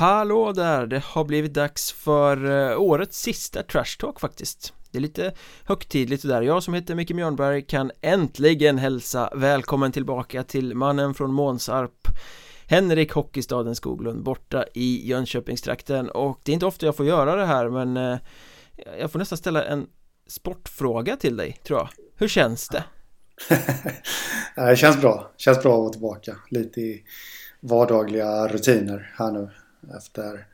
Hallå där! Det har blivit dags för eh, årets sista Trash Talk faktiskt. Det är lite högtidligt där. Jag som heter Micke Mjörnberg kan äntligen hälsa välkommen tillbaka till mannen från Månsarp Henrik Hockeystaden Skoglund borta i Jönköpingstrakten. Och det är inte ofta jag får göra det här men eh, jag får nästan ställa en sportfråga till dig tror jag. Hur känns det? det känns bra, det känns bra att vara tillbaka. Lite i vardagliga rutiner här nu efter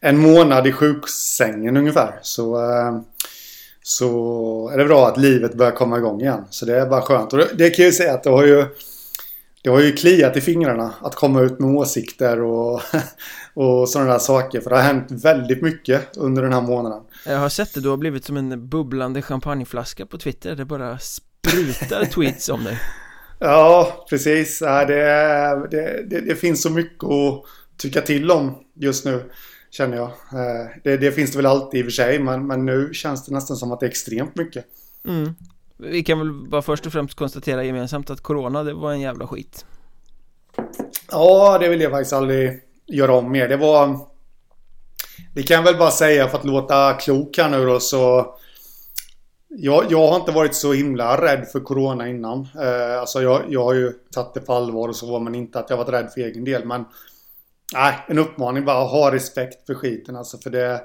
en månad i sjuksängen ungefär. Så, eh, så är det bra att livet börjar komma igång igen. Så det är bara skönt. Och det, det kan jag ju säga att det har ju det har ju kliat i fingrarna att komma ut med åsikter och, och sådana där saker. För det har hänt väldigt mycket under den här månaden. Jag har sett det, du har blivit som en bubblande champagneflaska på Twitter. Det bara sprutar tweets om dig. Ja, precis. Det, det, det, det, finns så mycket att tycka till om just nu. Känner jag. Eh, det, det finns det väl alltid i och för sig. Men, men nu känns det nästan som att det är extremt mycket. Mm. Vi kan väl bara först och främst konstatera gemensamt att Corona det var en jävla skit. Ja, det vill jag faktiskt aldrig göra om mer. Det var... Det kan jag väl bara säga för att låta klok här nu då så... Jag, jag har inte varit så himla rädd för Corona innan. Eh, alltså jag, jag har ju tagit det på allvar och så, men inte att jag varit rädd för egen del. Men Nej, en uppmaning bara. Ha respekt för skiten alltså. För det...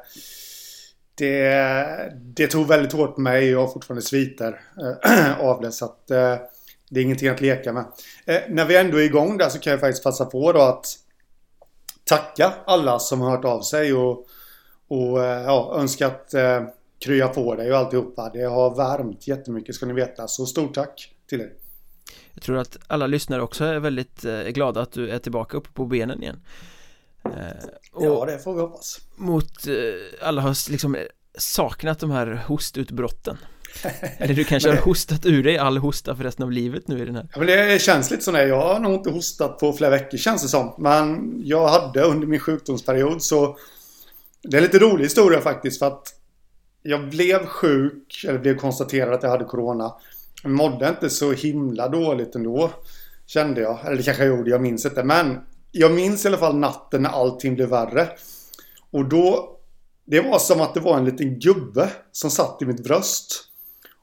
Det, det tog väldigt hårt på mig. Jag har fortfarande sviter äh, av det. Så att äh, det är ingenting att leka med. Äh, när vi ändå är igång där så kan jag faktiskt passa på då att tacka alla som har hört av sig och, och ja, önskat äh, krya på dig och alltihopa. Det har värmt jättemycket ska ni veta. Så stort tack till er. Jag tror att alla lyssnare också är väldigt glada att du är tillbaka uppe på benen igen. Eh, ja, det får vi hoppas. Mot, eh, alla har liksom saknat de här hostutbrotten. Eller du kanske har hostat ur dig all hosta för resten av livet nu i den här. Ja, men det känns lite så när jag har nog inte hostat på flera veckor känns det som. Men jag hade under min sjukdomsperiod så det är lite rolig historia faktiskt för att jag blev sjuk, eller blev konstaterad att jag hade corona. Jag mådde inte så himla dåligt ändå. Kände jag. Eller det kanske jag gjorde, jag minns inte. Men jag minns i alla fall natten när allting blev värre. Och då, det var som att det var en liten gubbe som satt i mitt bröst.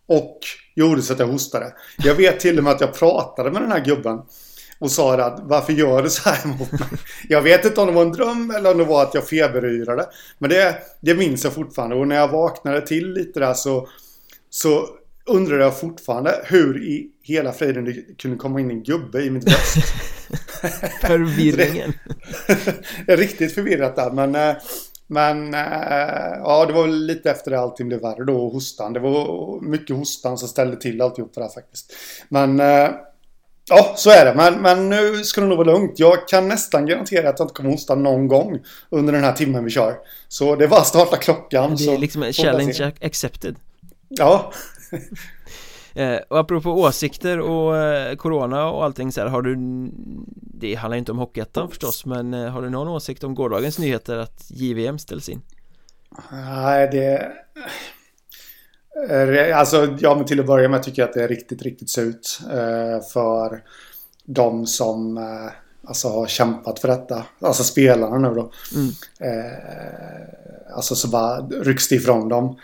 Och gjorde så att jag hostade. Jag vet till och med att jag pratade med den här gubben. Och sa att varför gör du så här mot mig? Jag vet inte om det var en dröm eller om det var att jag feberyrade. Men det, det minns jag fortfarande. Och när jag vaknade till lite där så, så undrar jag fortfarande hur i hela friden det kunde komma in en gubbe i mitt bröst. Förvirringen. det är riktigt förvirrat där men eh, men eh, ja, det var lite efter det allting blev värre då, hostan. Det var mycket hostan som ställde till alltihop det där faktiskt. Men eh, ja, så är det. Men, men nu ska det nog vara lugnt. Jag kan nästan garantera att jag inte kommer hosta någon gång under den här timmen vi kör. Så det var att starta klockan. Det är liksom en challenge accepted. Ja. eh, och apropå åsikter och eh, Corona och allting så här, har du Det handlar inte om Hockeyettan förstås men eh, har du någon åsikt om gårdagens nyheter att JVM ställs in? Nej det Alltså ja men till att börja med tycker jag att det är riktigt riktigt surt För De som Alltså har kämpat för detta Alltså spelarna nu då mm. Alltså så bara rycks det ifrån dem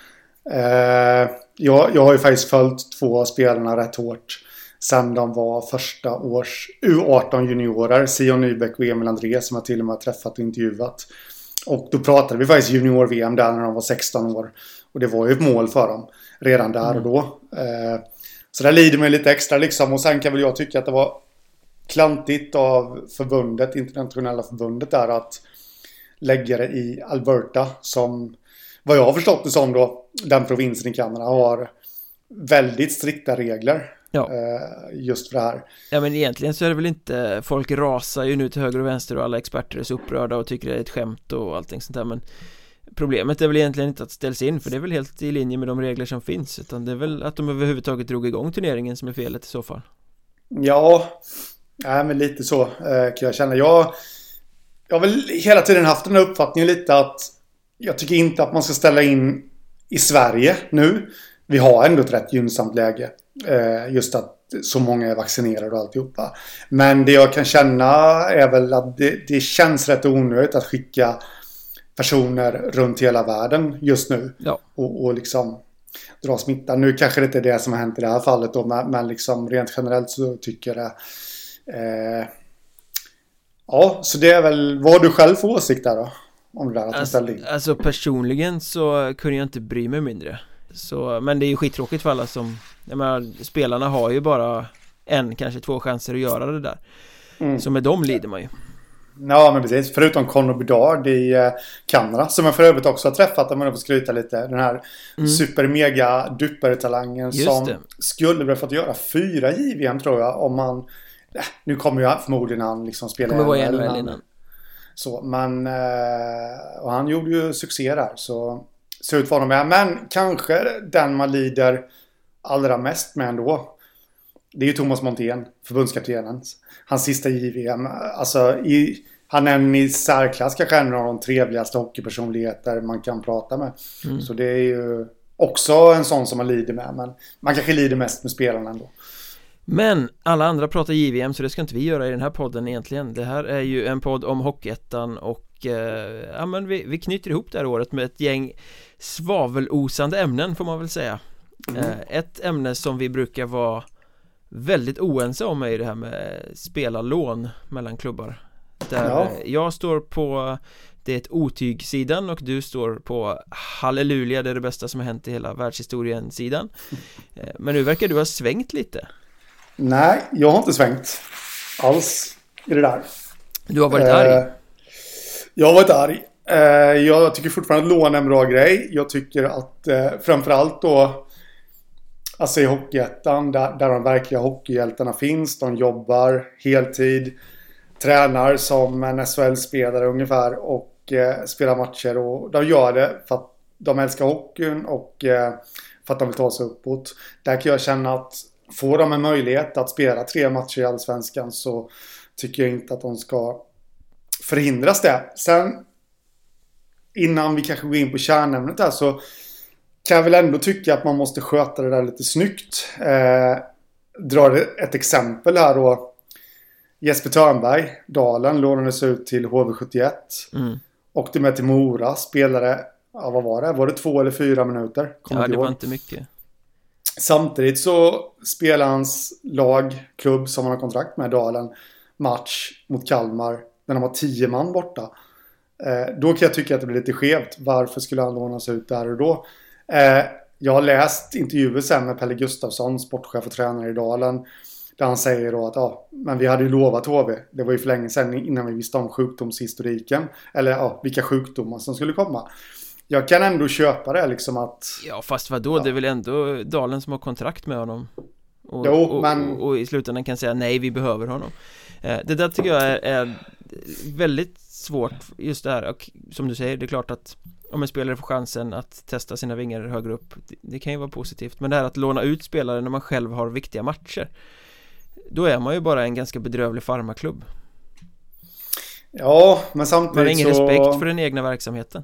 Eh, jag, jag har ju faktiskt följt två av spelarna rätt hårt. Sen de var första års U18 juniorer. Sion Nybeck och Emil André som jag till och med har träffat och intervjuat. Och då pratade vi faktiskt junior-VM där när de var 16 år. Och det var ju ett mål för dem redan där och då. Eh, så där lider man lite extra liksom. Och sen kan väl jag tycka att det var klantigt av förbundet, internationella förbundet där att lägga det i Alberta som vad jag har förstått det som då, den provinsen i Kanada har väldigt strikta regler. Ja. Eh, just för det här. Ja men egentligen så är det väl inte, folk rasar ju nu till höger och vänster och alla experter är så upprörda och tycker det är ett skämt och allting sånt där men Problemet är väl egentligen inte att ställs in för det är väl helt i linje med de regler som finns utan det är väl att de överhuvudtaget drog igång turneringen som är felet i så fall. Ja, nej men lite så eh, kan jag känna. Jag, jag har väl hela tiden haft den här uppfattningen lite att jag tycker inte att man ska ställa in i Sverige nu. Vi har ändå ett rätt gynnsamt läge. Eh, just att så många är vaccinerade och alltihopa. Men det jag kan känna är väl att det, det känns rätt onödigt att skicka personer runt hela världen just nu. Ja. Och, och liksom dra smitta. Nu kanske det inte är det som har hänt i det här fallet då, men, men liksom rent generellt så tycker jag det. Eh, ja, så det är väl, vad har du själv för åsikt där då? Om det där att alltså, alltså personligen så kunde jag inte bry mig mindre. Så, men det är ju skittråkigt för alla som Jag menar, spelarna har ju bara en, kanske två chanser att göra det där. Mm. Så med dem lider man ju. Ja men precis, förutom Conor Bedard i eh, Kanada som jag för övrigt också har träffat om man får skryta lite. Den här mm. super mega duper-talangen som det. skulle väl fått göra fyra JVM tror jag om man äh, Nu kommer ju förmodligen han liksom spela Kommer vara i NHL innan Så men eh, Och han gjorde ju succé där så Ser ut för honom med men kanske den man lider allra mest med ändå Det är ju Thomas Montén, förbundskaptenen hans sista JVM. Alltså, i, han är en i särklass kanske en av de trevligaste hockeypersonligheter man kan prata med. Mm. Så det är ju också en sån som man lider med. Men man kanske lider mest med spelarna ändå. Men alla andra pratar JVM så det ska inte vi göra i den här podden egentligen. Det här är ju en podd om Hockeyettan och eh, ja men vi, vi knyter ihop det här året med ett gäng svavelosande ämnen får man väl säga. Mm. eh, Ett ämne som vi brukar vara väldigt oense om är det här med spelarlån mellan klubbar. Där ja. jag står på det otygsidan och du står på halleluja det är det bästa som har hänt i hela världshistorien sidan eh, Men nu verkar du ha svängt lite Nej, jag har inte svängt alls i det där Du har varit eh, arg? Jag har varit arg eh, Jag tycker fortfarande att lån är en bra grej Jag tycker att eh, framförallt då Alltså i Hockeyettan där, där de verkliga hockeyhjältarna finns. De jobbar heltid. Tränar som en SHL-spelare ungefär och eh, spelar matcher. Och de gör det för att de älskar hockeyn och eh, för att de vill ta sig uppåt. Där kan jag känna att får de en möjlighet att spela tre matcher i Allsvenskan så tycker jag inte att de ska förhindras det. Sen innan vi kanske går in på kärnämnet här så kan jag väl ändå tycka att man måste sköta det där lite snyggt. Eh, drar ett exempel här då. Jesper Törnberg, Dalen, lånades ut till HV71. Mm. Åkte med till Mora, spelade, ja vad var det? Var det två eller fyra minuter? Kommer ja, det var inte mycket. Samtidigt så spelar hans lag, klubb som han har kontrakt med, Dalen, match mot Kalmar. När de har tio man borta. Eh, då kan jag tycka att det blir lite skevt. Varför skulle han lånas ut där och då? Eh, jag har läst intervjuer sen med Pelle Gustafsson, sportchef och tränare i Dalen. Där han säger då att ja, men vi hade ju lovat HV. Det var ju för länge sedan innan vi visste om sjukdomshistoriken. Eller ja, vilka sjukdomar som skulle komma. Jag kan ändå köpa det liksom att... Ja, fast vadå? Ja. Det är väl ändå Dalen som har kontrakt med honom? Och, jo, och, men... och, och, i slutändan kan säga nej, vi behöver honom. Eh, det där tycker jag är, är väldigt svårt, just det här. Och som du säger, det är klart att om en spelare får chansen att testa sina vingar högre upp det, kan ju vara positivt men det här att låna ut spelare när man själv har viktiga matcher då är man ju bara en ganska bedrövlig farmaklubb Ja, men samtidigt Man har ingen så... respekt för den egna verksamheten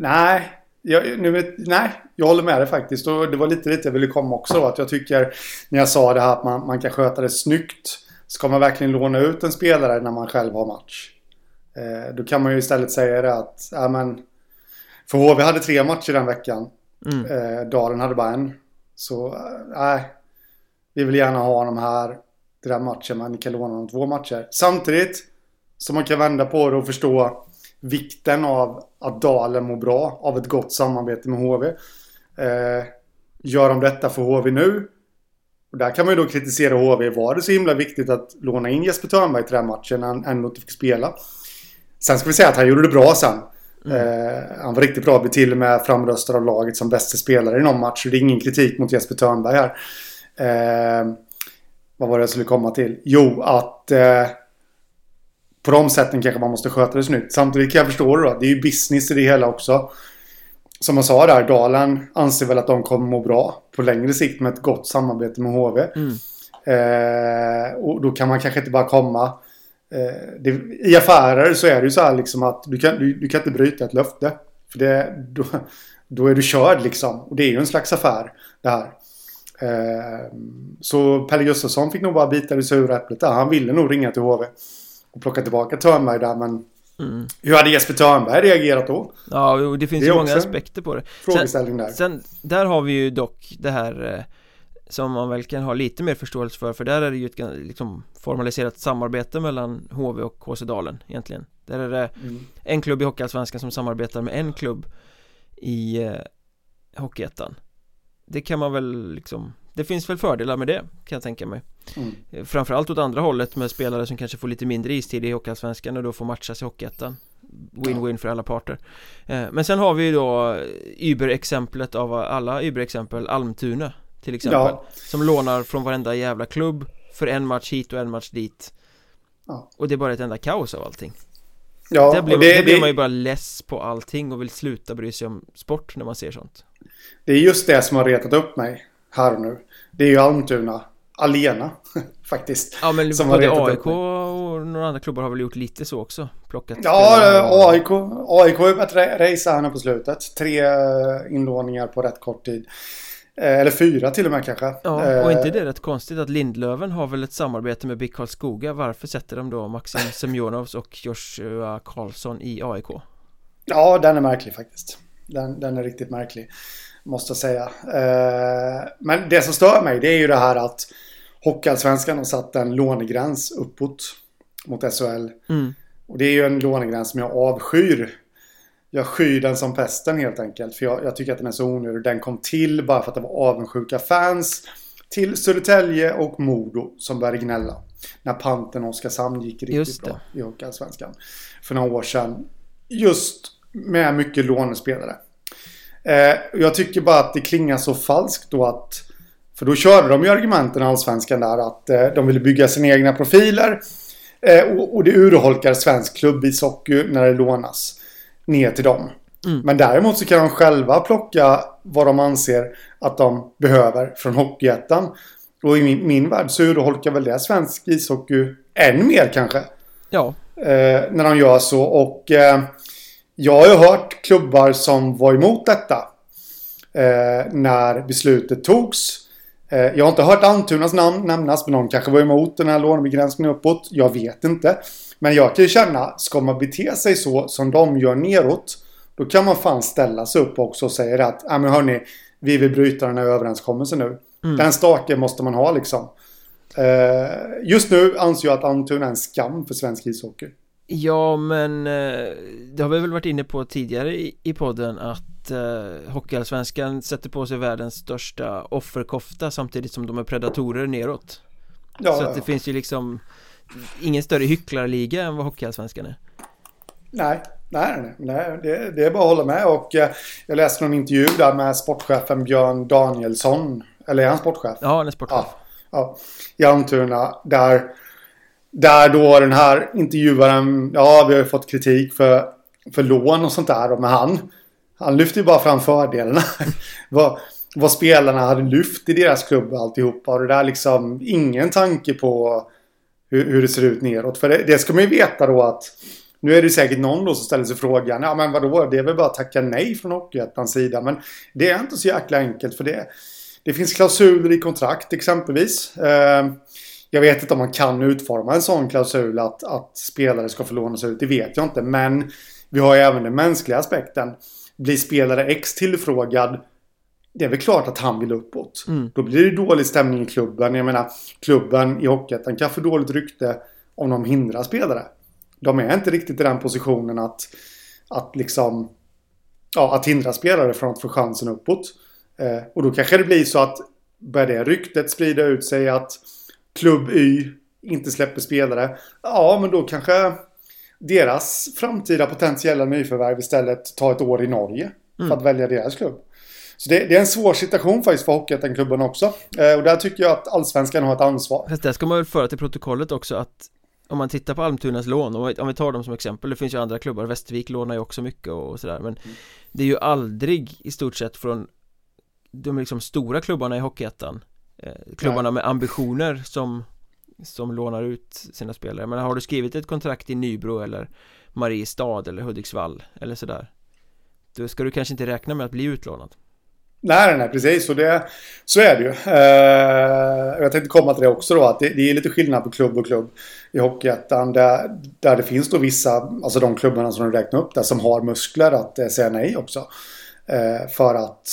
Nej, jag, nu nej, jag håller med dig faktiskt. Och det var lite dit jag ville komma också. Att jag tycker, när jag sa det här att man, man kan sköta det snyggt. Ska man verkligen låna ut en spelare när man själv har match? Eh, då kan man ju istället säga det att, ja men för HV hade tre matcher den veckan. Mm. Eh, Dalen hade bara en. Så eh, nej, äh, vi vill gärna ha honom här. Den matchen, men ni kan låna honom två matcher. Samtidigt som man kan vända på det och förstå vikten av att Dalen mår bra av ett gott samarbete med HV. Eh, gör de detta för HV nu? Och där kan man ju då kritisera HV. Var det så himla viktigt att låna in Jesper Törnberg till den matchen när han ändå inte fick spela? Sen ska vi säga att han gjorde det bra sen. Mm. Eh, han var riktigt bra, blev till och med framröstad av laget som bästa spelare i någon match. Så det är ingen kritik mot Jesper Törnberg här. Eh, vad var det jag skulle komma till? Jo, att eh, på de sätten kanske man måste sköta det snyggt. Samtidigt kan jag förstå det då. Det är ju business i det hela också. Som jag sa där, Dalen anser väl att de kommer må bra på längre sikt med ett gott samarbete med HV. Mm. Eh, och då kan man kanske inte bara komma Eh, det, I affärer så är det ju så här liksom att du kan, du, du kan inte bryta ett löfte. För det, då, då är du körd liksom. Och det är ju en slags affär det här. Eh, så Pelle Gustafsson fick nog bara bita det sura äpplet där. Han ville nog ringa till HV. Och plocka tillbaka Törnberg där men Mm. Hur hade Jesper Törnberg reagerat då? Ja, det finns det ju många aspekter på det Frågeställning där Sen, där har vi ju dock det här eh, Som man väl kan ha lite mer förståelse för För där är det ju ett liksom, formaliserat samarbete mellan HV och HC Dalen egentligen Där är det mm. en klubb i Hockeyallsvenskan som samarbetar med en klubb i eh, Hockeyettan Det kan man väl liksom Det finns väl fördelar med det kan jag tänka mig. Mm. Eh, framförallt åt andra hållet med spelare som kanske får lite mindre istid i Hockeyallsvenskan och då får matchas i Hockeyettan. Win-win för alla parter. Eh, Men sen har vi ju då Uber-exemplet av alla Uber-exempel Almtuna till exempel ja. Som lånar från varenda jävla klubb För en match hit och en match dit. Ja. Och det är bara ett enda kaos av allting. Ja, Där blir, det, det, blir man ju bara less på allting och vill sluta bry sig om sport när man ser sånt. Det är just det som har retat upp mig här och nu Det är ju Almtuna Alena faktiskt Ja men som både AIK och några andra klubbar har väl gjort lite så också Plockat Ja AIK AIK har börjat racea här på slutet. Tre eh, inlåningar på rätt kort tid. Eh, eller fyra till och med kanske. Ja, och inte eh, det rätt konstigt att Lindlöven har väl ett samarbete med BIK Karlskoga Varför sätter de då Maxim Semjonovs och Joshua Karlsson i AIK? Ja, den är märklig faktiskt. Den, den är riktigt märklig Måste jag säga eh, Men det som stör mig det är ju det här att Hockeyallsvenskan har satt en lånegräns uppåt Mot SHL mm. Och det är ju en lånegräns som jag avskyr jag skyr den som pesten helt enkelt. För jag, jag, tycker att den är så onödig. Den kom till bara för att det var avundsjuka fans till Södertälje och Modo som började gnälla. När Panten och Oskarshamn gick riktigt bra i Hockeyallsvenskan. För några år sedan. Just med mycket lånespelare. Eh, jag tycker bara att det klingar så falskt då att för då körde de ju argumenten Allsvenskan där att eh, de ville bygga sina egna profiler. Eh, och, och det urholkar svensk klubbishockey när det lånas ner till dem. Mm. Men däremot så kan de själva plocka vad de anser att de behöver från Hockeyettan. Och i min, min värld så urholkar väl det svensk ishockey än mer kanske. Ja. Eh, när de gör så. Och eh, jag har ju hört klubbar som var emot detta. Eh, när beslutet togs. Eh, jag har inte hört Almtunas namn nämnas. Men någon kanske var emot den här lånebegränsningen uppåt. Jag vet inte. Men jag kan ju känna, ska man bete sig så som de gör neråt, då kan man fan ställa sig upp också och säga att, ja men hörni, vi vill bryta den här överenskommelsen nu. Mm. Den staken måste man ha liksom. Uh, just nu anser jag att Antun är en skam för svensk ishockey. Ja, men uh, det har vi väl varit inne på tidigare i, i podden att uh, Hockeyallsvenskan sätter på sig världens största offerkofta samtidigt som de är predatorer neråt. Ja, så att det finns ju liksom ingen större hycklarliga än vad Hockeyallsvenskan är Nej, nej, nej, det, det är bara att hålla med och eh, jag läste någon intervju där med sportchefen Björn Danielsson eller är han sportchef? Ja, han är sportchef Ja, ja i Almtuna där där då den här intervjuaren, ja vi har ju fått kritik för, för lån och sånt där men han han lyfter ju bara fram fördelarna. vad, vad spelarna hade lyft i deras klubb och alltihopa. Och det där liksom ingen tanke på hur, hur det ser ut neråt. För det, det, ska man ju veta då att nu är det säkert någon då som ställer sig frågan. Ja men vadå, det är väl bara att tacka nej från Hockeyettans sida. Men det är inte så jäkla enkelt för det. Det finns klausuler i kontrakt exempelvis. Eh, jag vet inte om man kan utforma en sån klausul att, att spelare ska få lånas ut. Det vet jag inte. Men vi har ju även den mänskliga aspekten. Blir spelare X tillfrågad det är väl klart att han vill uppåt. Mm. Då blir det dålig stämning i klubben. Jag menar, klubben i Hockeyettan kan få dåligt rykte om de hindrar spelare. De är inte riktigt i den positionen att, att liksom ja, att hindra spelare från att få chansen uppåt. Eh, och då kanske det blir så att börjar det ryktet sprida ut sig att klubb Y inte släpper spelare. Ja, men då kanske deras framtida potentiella nyförvärv istället tar ett år i Norge. För mm. att välja deras klubb. Så det, det, är en svår situation faktiskt för Hockeyettan-klubben också. Eh, och där tycker jag att Allsvenskan har ett ansvar. Fast där ska man väl föra till protokollet också att om man tittar på Almtunas lån, om vi tar dem som exempel, det finns ju andra klubbar, Västervik lånar ju också mycket och sådär men mm. det är ju aldrig i stort sett från de liksom stora klubbarna i Hockeyettan Eh, klubbarna med ambitioner som som lånar ut sina spelare, men har du skrivit ett kontrakt i Nybro eller Mariestad eller Hudiksvall eller sådär då ska du kanske inte räkna med att bli utlånad Nej, nej, precis. Och det, så är det ju. Eh, jag tänkte komma till det också då. Att det, det är lite skillnad på klubb och klubb i Hockeyettan. Där, där det finns då vissa, alltså de klubbarna som du räknar upp där, som har muskler att eh, säga nej också. Eh, för att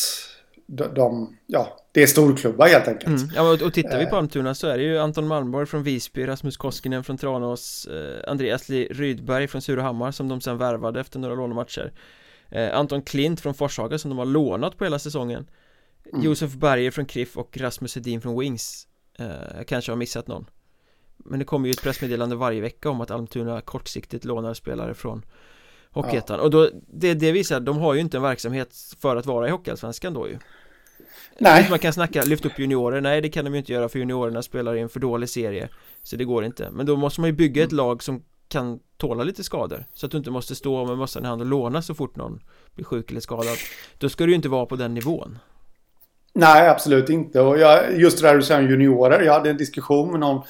de, de, ja, det är storklubbar helt enkelt. Mm. Ja, och, och tittar vi på Almtuna så är det ju Anton Malmborg från Visby, Rasmus Koskinen från Tranås, eh, Andreas Rydberg från Surahammar som de sen värvade efter några lånematcher. Eh, Anton Klint från Forshaga som de har lånat på hela säsongen. Mm. Josef Berger från Kriff och Rasmus Hedin från Wings. Eh, kanske har missat någon. Men det kommer ju ett pressmeddelande varje vecka om att Almtuna kortsiktigt lånar spelare från Hockeyettan ja. och då, det, det visar, de har ju inte en verksamhet för att vara i Hockeyallsvenskan då ju Nej Man kan snacka, lyfta upp juniorer, nej det kan de ju inte göra för juniorerna spelar i en för dålig serie Så det går inte, men då måste man ju bygga ett lag som kan tåla lite skador Så att du inte måste stå med mössan i hand och låna så fort någon blir sjuk eller skadad Då ska du ju inte vara på den nivån Nej, absolut inte. Och jag, just det där du säger om juniorer. Jag hade en diskussion med någon,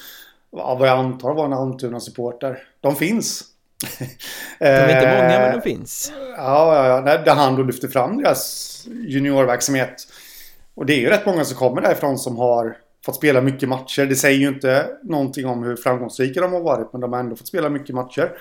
vad jag antar var en Almtuna-supporter. De finns. De är inte många, men de finns. Ja, ja, ja. Där han då lyfter fram deras juniorverksamhet. Och det är ju rätt många som kommer därifrån som har fått spela mycket matcher. Det säger ju inte någonting om hur framgångsrika de har varit, men de har ändå fått spela mycket matcher.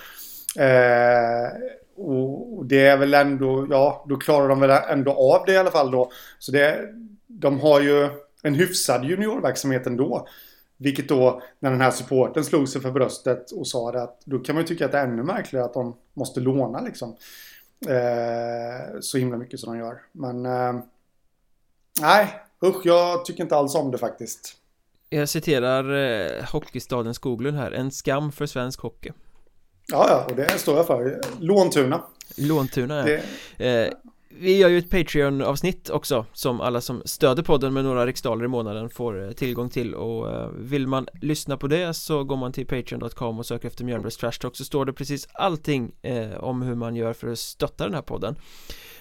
Eh, och det är väl ändå, ja, då klarar de väl ändå av det i alla fall då. Så det, de har ju en hyfsad juniorverksamhet ändå. Vilket då, när den här supporten slog sig för bröstet och sa det att då kan man ju tycka att det är ännu märkligare att de måste låna liksom. Eh, så himla mycket som de gör. Men eh, nej, usch, jag tycker inte alls om det faktiskt. Jag citerar eh, Hockeystaden Skoglund här, en skam för svensk hockey. Ja, ja, och det står jag för. Låntuna. Låntuna, ja. Det... Eh, vi gör ju ett Patreon-avsnitt också som alla som stöder podden med några riksdaler i månaden får eh, tillgång till och eh, vill man lyssna på det så går man till patreon.com och söker efter Mjölnbergs Trash Talk så står det precis allting eh, om hur man gör för att stötta den här podden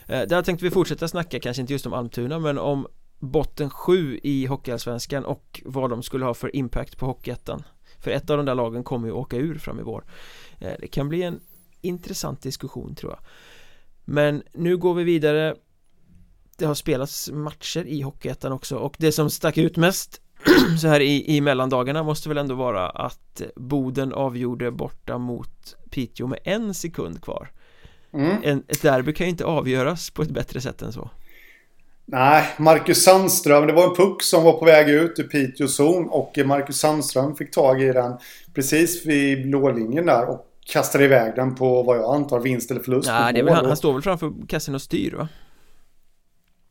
Eh, där tänkte vi fortsätta snacka, kanske inte just om Almtuna men om botten 7 i Hockeyallsvenskan och vad de skulle ha för impact på Hockeyettan. För ett av de där lagen kommer ju åka ur fram i vår. Eh, det kan bli en intressant diskussion tror jag. Men nu går vi vidare. Det har spelats matcher i Hockeyettan också och det som stack ut mest så här i, i mellandagarna måste väl ändå vara att Boden avgjorde borta mot Piteå med en sekund kvar mm. en, Ett derby kan ju inte avgöras på ett bättre sätt än så Nej, Marcus Sandström, det var en puck som var på väg ut ur Piteås zon och Marcus Sandström fick tag i den precis vid blålinjen där och kastade iväg den på vad jag antar vinst eller förlust. Nej, det är han, han står väl framför kassen och styr va?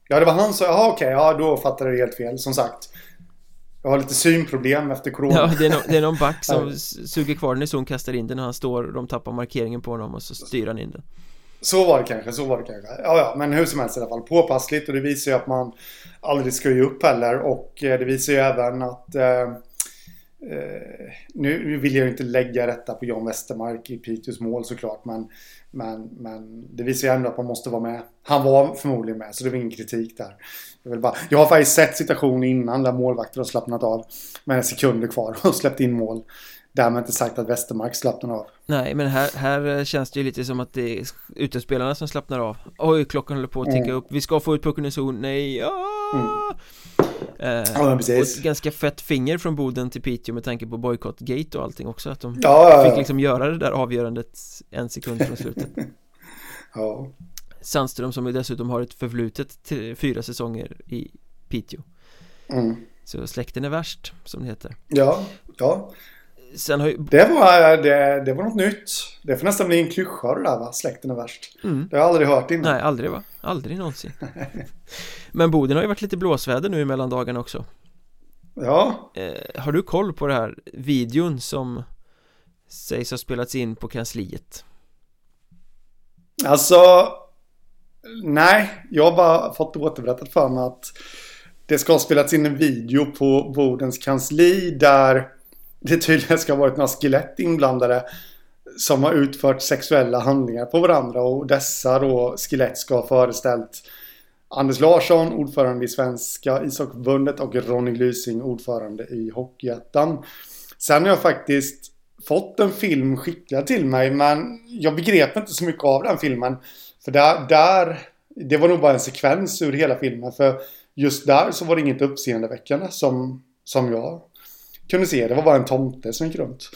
Ja, det var han som, jaha okej, ja då fattade jag helt fel. Som sagt. Jag har lite synproblem efter corona. Ja, det är, no, det är någon back som suger kvar den i zon, kastar in den och han står och de tappar markeringen på honom och så styr han in den. Så var det kanske, så var det kanske. Ja, ja, men hur som helst i alla fall. Påpassligt och det visar ju att man aldrig ska ge upp heller. Och eh, det visar ju även att eh, eh nu vill jag inte lägga detta på John Westermark i Piteås mål såklart, men, men, men det visar ju ändå att man måste vara med. Han var förmodligen med, så det var ingen kritik där. Jag, vill bara, jag har faktiskt sett situationer innan där målvakter har slappnat av med sekunder kvar och släppt in mål. Därmed inte sagt att Westermark slappnar av. Nej, men här, här känns det ju lite som att det är utespelarna som slappnar av. Oj, klockan håller på att ticka mm. upp. Vi ska få ut pucken i zon. Nej, ja. Mm. Eh, ja, och ett ganska fett finger från Boden till Piteå med tanke på boycott-gate och allting också Att de ja, fick liksom göra det där avgörandet en sekund från slutet Ja Sandström som ju dessutom har ett förflutet till fyra säsonger i Piteå mm. Så släkten är värst, som det heter Ja, ja Sen har ju... det, var, det, det var något nytt. Det får nästan bli en klyscha det där va, släkten är värst. Mm. Det har jag aldrig hört innan. Nej, aldrig va, aldrig någonsin. Men Boden har ju varit lite blåsväder nu i mellandagarna också. Ja. Eh, Har du koll på det här videon som sägs ha spelats in på kansliet? Alltså Nej, jag har bara fått återberättat för mig att det ska ha spelats in en video på Bodens kansli där det tydligen ska ha varit några skelett inblandade som har utfört sexuella handlingar på varandra och dessa då skelett ska ha föreställt Anders Larsson, ordförande i Svenska ishockeyförbundet och Ronny Lysing, ordförande i Hockeyettan. Sen har jag faktiskt fått en film skickad till mig men jag begrep inte så mycket av den filmen. För där, där Det var nog bara en sekvens ur hela filmen. För just där så var det inget uppseendeväckande som, som jag kunde se. Det var bara en tomte som gick runt.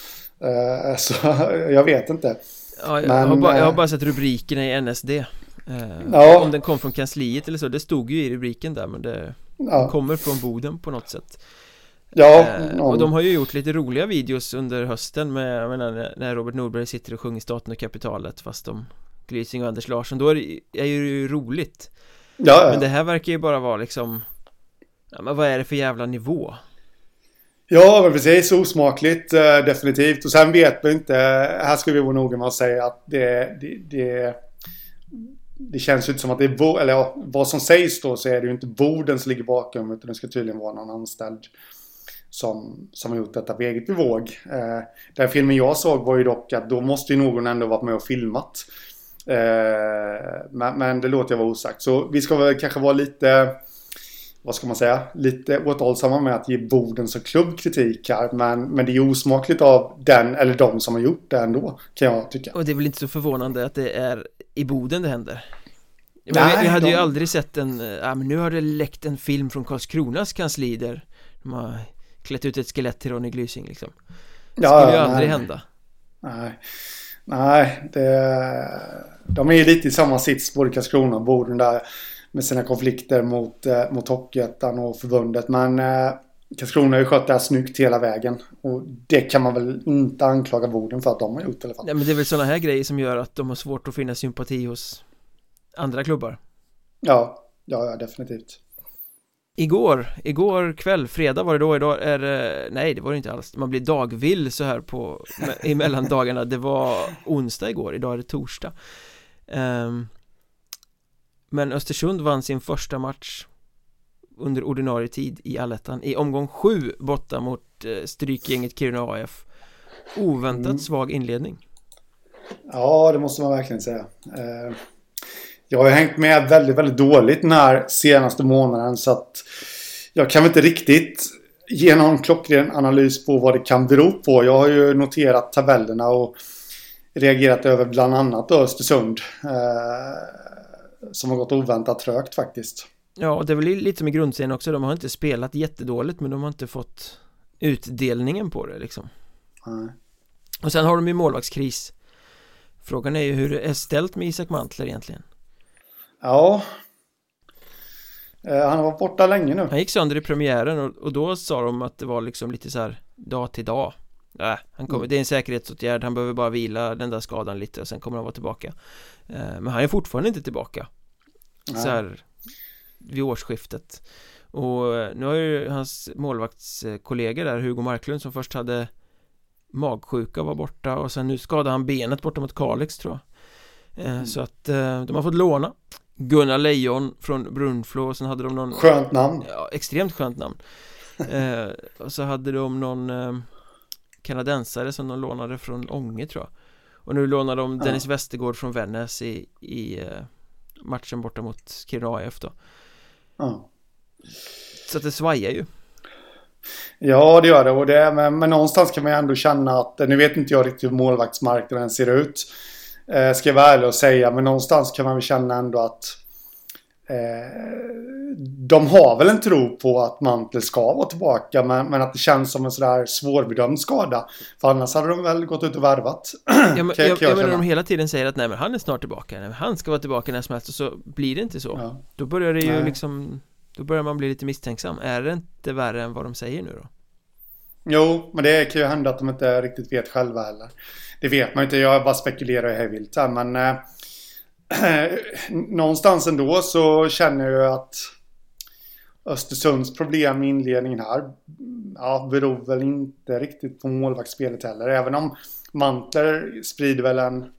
Uh, så jag vet inte. Ja, jag, Men, har bara, jag har bara sett rubrikerna i NSD. Uh, ja. Om den kom från kansliet eller så. Det stod ju i rubriken där men det ja. kommer från Boden på något sätt. Ja, eh, Och de har ju gjort lite roliga videos under hösten med, jag menar, när Robert Norberg sitter och sjunger Staten och kapitalet fast de Glysing och Anders Larsson, då är det, är det ju roligt ja. Men det här verkar ju bara vara liksom Ja men vad är det för jävla nivå? Ja men precis, osmakligt äh, definitivt och sen vet man inte Här ska vi vara noga med att säga att det, det, det det känns ju inte som att det är, eller ja, vad som sägs då så är det ju inte borden som ligger bakom utan det ska tydligen vara någon anställd som, som har gjort detta på eget bevåg. Eh, den filmen jag såg var ju dock att då måste ju någon ändå varit med och filmat. Eh, men, men, det låter jag vara osagt. Så vi ska väl kanske vara lite, vad ska man säga, lite återhållsamma med att ge borden som klubb kritik här. Men, men det är osmakligt av den eller de som har gjort det ändå, kan jag tycka. Och det är väl inte så förvånande att det är i Boden det händer? Men Nej, vi, hade de... ju aldrig sett en, ja men nu har det läckt en film från Karlskronas kansli där de har klätt ut ett skelett till Ronny Glysing liksom Det ja, skulle ju aldrig nej. hända Nej Nej, det, de är ju lite i samma sits både Karlskrona och Boden där med sina konflikter mot, eh, mot Hockeyettan och förbundet. Men eh, Karlskrona har ju skött det här snyggt hela vägen. Och det kan man väl inte anklaga Boden för att de har gjort i alla fall. Ja, men det är väl sådana här grejer som gör att de har svårt att finna sympati hos andra klubbar. Ja, ja, ja definitivt. Igår, igår kväll, fredag var det då, idag är det, nej det var det inte alls Man blir dagvill så här på, emellan dagarna Det var onsdag igår, idag är det torsdag um, Men Östersund vann sin första match Under ordinarie tid i allettan I omgång sju borta mot uh, strykgänget Kiruna AF Oväntat mm. svag inledning Ja, det måste man verkligen säga uh... Jag har hängt med väldigt, väldigt dåligt den här senaste månaden så att jag kan väl inte riktigt ge någon klockren analys på vad det kan bero på. Jag har ju noterat tabellerna och reagerat över bland annat Östersund. Eh, som har gått oväntat trögt faktiskt. Ja, och det är väl lite med grundserien också. De har inte spelat jättedåligt men de har inte fått utdelningen på det liksom. Nej. Och sen har de ju målvaktskris. Frågan är ju hur det är ställt med Isak Mantler egentligen. Ja. Eh, han varit borta länge nu. Han gick sönder i premiären och, och då sa de att det var liksom lite så här dag till dag. Äh, han kommer, mm. Det är en säkerhetsåtgärd, han behöver bara vila den där skadan lite och sen kommer han vara tillbaka. Eh, men han är fortfarande inte tillbaka. Nej. Så här vid årsskiftet. Och eh, nu har ju hans målvaktskollegor där, Hugo Marklund som först hade magsjuka var borta och sen nu skadade han benet borta mot Kalix tror jag. Mm. Så att de har fått låna Gunnar Lejon från Brunflo och sen hade de någon Skönt namn Ja, extremt skönt namn eh, Och så hade de någon eh, Kanadensare som de lånade från Ånge tror jag Och nu lånar de Dennis ja. Westergård från Vännäs i, i eh, matchen borta mot Kiruna AF då Ja Så att det svajar ju Ja, det gör det. Och det men, men någonstans kan man ju ändå känna att, nu vet inte jag riktigt hur målvaktsmarknaden ser ut. Eh, ska jag vara ärlig och säga. Men någonstans kan man väl känna ändå att eh, de har väl en tro på att Mantel ska vara tillbaka. Men, men att det känns som en sådär svårbedömd skada. För annars hade de väl gått ut och värvat. Ja, men, jag, jag, jag menar de hela tiden säger att nej men han är snart tillbaka. Nej, han ska vara tillbaka när som helst. Och så blir det inte så. Ja. Då börjar det ju nej. liksom Då börjar man bli lite misstänksam. Är det inte värre än vad de säger nu då? Jo, men det kan ju hända att de inte riktigt vet själva heller. Det vet man inte, jag bara spekulerar hej vilt här men eh, någonstans ändå så känner jag att Östersunds problem i inledningen här ja, beror väl inte riktigt på målvaktsspelet heller. Även om Mantler sprider väl en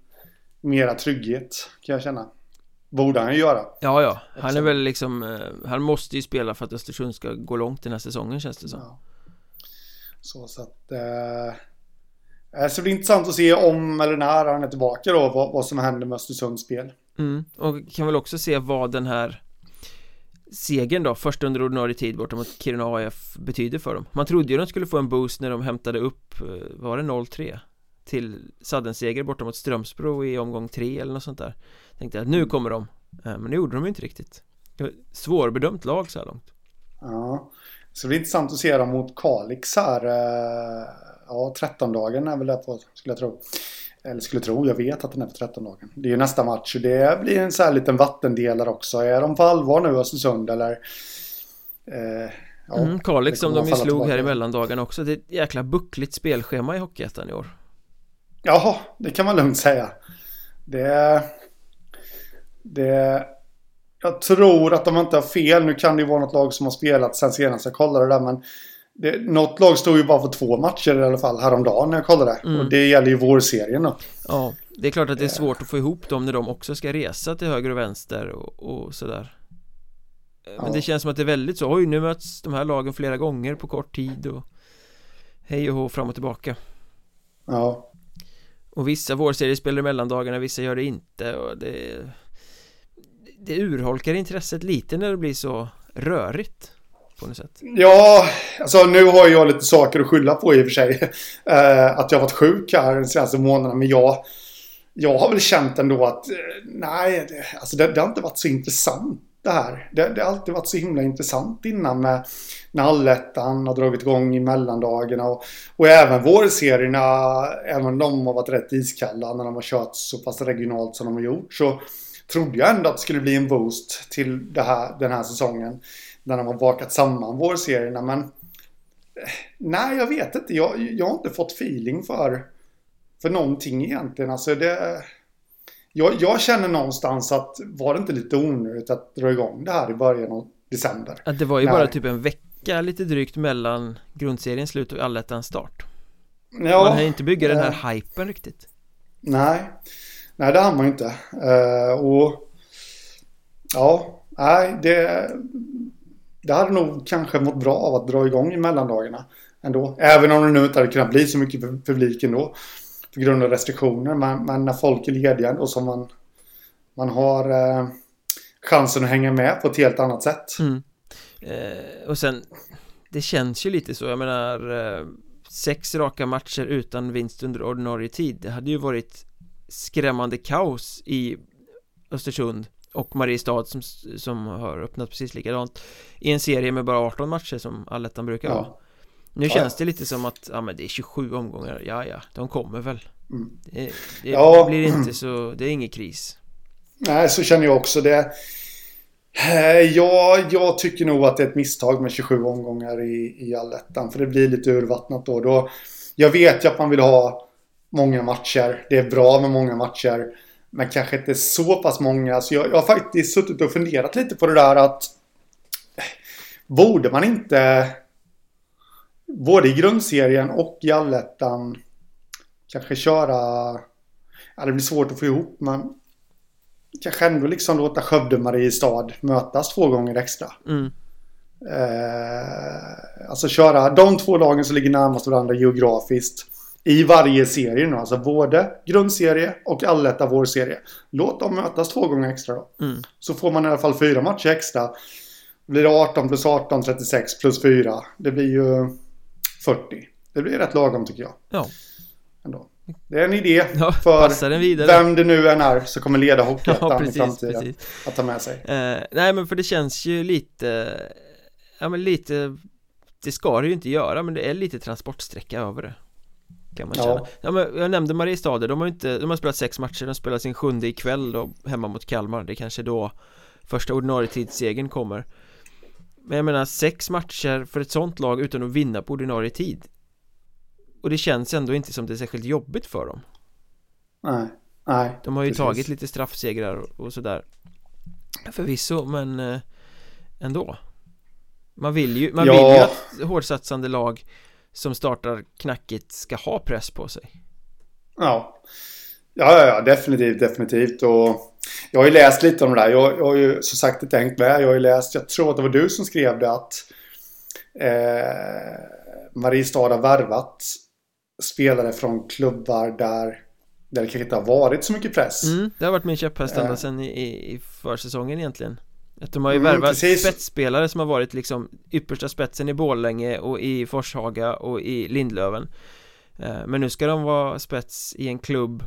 mera trygghet kan jag känna. Borde han ju göra. Ja, ja. Han är väl liksom, eh, han måste ju spela för att Östersund ska gå långt den här säsongen känns det som. Ja. Så, så att... Eh, Eh, så det blir intressant att se om eller när han är tillbaka då vad, vad som händer med Östersunds spel. Mm, och kan väl också se vad den här segern då, först under ordinarie tid borta mot Kiruna AF betyder för dem. Man trodde ju de skulle få en boost när de hämtade upp, eh, var det 0-3? Till Sadden-seger borta mot Strömsbro i omgång 3 eller något sånt där. Tänkte att nu kommer de Eh, men det gjorde de ju inte riktigt Svårbedömt lag så här långt Ja Så det blir intressant att se dem mot Kalix här eh, Ja 13-dagen är väl det på skulle jag tro eller skulle tro, jag vet att den är på 13 dagen. Det är ju nästa match och det blir en sån här liten vattendelare också. Är de på allvar nu Östersund eller? Eh, ja, mm, Kalix som de ju slog här i mellandagen också. Det är ett jäkla buckligt spelschema i Hockeyettan i år. Jaha, det kan man lugnt säga. Det... Det... Jag tror att de inte har fel. Nu kan det ju vara något lag som har spelat sen senast jag kollade det där men det, något lag stod ju bara för två matcher i alla fall häromdagen när jag kollade. Mm. Och det gäller ju vårserien då. Ja, det är klart att det är svårt att få ihop dem när de också ska resa till höger och vänster och, och sådär. Men ja. det känns som att det är väldigt så, oj nu möts de här lagen flera gånger på kort tid och hej och hå fram och tillbaka. Ja. Och vissa vårserier spelar i mellandagarna, vissa gör det inte och det Det urholkar intresset lite när det blir så rörigt på något sätt? Ja, alltså nu har jag lite saker att skylla på i och för sig. Eh, att jag har varit sjuk här de senaste månaderna. Men jag, jag har väl känt ändå att eh, nej, det, alltså det, det har inte varit så intressant det här. Det, det har alltid varit så himla intressant innan med när allettan har dragit igång i mellandagarna och, och även vårserierna, även om de har varit rätt iskalla när de har kört så pass regionalt som de har gjort så trodde jag ändå att det skulle bli en boost till det här, den här säsongen när de har bakat samman vårserierna. Men eh, nej, jag vet inte. Jag, jag har inte fått feeling för, för någonting egentligen. Alltså det, jag, jag känner någonstans att var det inte lite onödigt att dra igång det här i början av december? Att det var ju när... bara typ en vecka lite drygt mellan grundseriens slut och allettans start. Ja, man har ju inte bygga den här äh, hypen riktigt. Nej, nej det har man ju inte. Uh, och ja, nej det det hade nog kanske mått bra av att dra igång i mellandagarna ändå. Även om det nu inte hade kunnat bli så mycket publik ändå. På grund av restriktioner. Men, men när folk är lediga och som man, man har eh, chansen att hänga med på ett helt annat sätt. Mm. Eh, och sen Det känns ju lite så, jag menar eh, Sex raka matcher utan vinst under ordinarie tid Det hade ju varit skrämmande kaos i Östersund och Mariestad som, som har öppnat precis likadant i en serie med bara 18 matcher som allettan brukar vara Nu ja. känns det lite som att, ja men det är 27 omgångar, ja ja, de kommer väl mm. Det, det, ja. blir inte så, det är ingen kris Nej, så känner jag också det eh, Ja, jag tycker nog att det är ett misstag med 27 omgångar i, i allettan För det blir lite urvattnat då. då Jag vet ju att man vill ha många matcher Det är bra med många matcher men kanske inte så pass många. Så jag, jag har faktiskt suttit och funderat lite på det där att Borde man inte både i grundserien och i allettan kanske köra Ja det blir svårt att få ihop men Kanske ändå liksom låta Skövde Mariestad mötas två gånger extra. Mm. Eh, alltså köra de två lagen som ligger närmast varandra geografiskt i varje serie nu. Alltså både grundserie och alletta vårserie. Låt dem mötas två gånger extra då. Mm. Så får man i alla fall fyra matcher extra. Blir det 18 plus 18, 36 plus 4. Det blir ju 40. Det blir rätt lagom tycker jag. Ja. Ändå. Det är en idé ja, för vem det nu än är som kommer leda Hockeyettan ja, i framtiden. Precis. Att ta med sig. Eh, nej men för det känns ju lite Ja men lite Det ska det ju inte göra men det är lite transportsträcka över det kan man känna. Ja. ja men jag nämnde Mariestad, de har inte, de har spelat sex matcher, de spelar sin sjunde ikväll då hemma mot Kalmar, det är kanske då första ordinarie tidssegern kommer. Men jag menar sex matcher för ett sånt lag utan att vinna på ordinarie tid. Och det känns ändå inte som det är särskilt jobbigt för dem. Nej, nej. De har ju precis. tagit lite straffsegrar och sådär. Förvisso, men eh, ändå. Man vill ju, man ja. vill ju att hårdsatsande lag som startar knackigt ska ha press på sig. Ja, ja, ja definitivt, definitivt. Och jag har ju läst lite om det där. Jag, jag har ju som sagt inte tänkt med. Jag har ju läst, jag tror att det var du som skrev det att eh, Mariestad har värvat spelare från klubbar där där det kanske inte har varit så mycket press. Mm, det har varit min käpphäst ända eh. sedan i, i försäsongen egentligen. Att de har ju mm, värvat spetsspelare som har varit liksom yppersta spetsen i Borlänge och i Forshaga och i Lindlöven. Eh, Men nu ska de vara spets i en klubb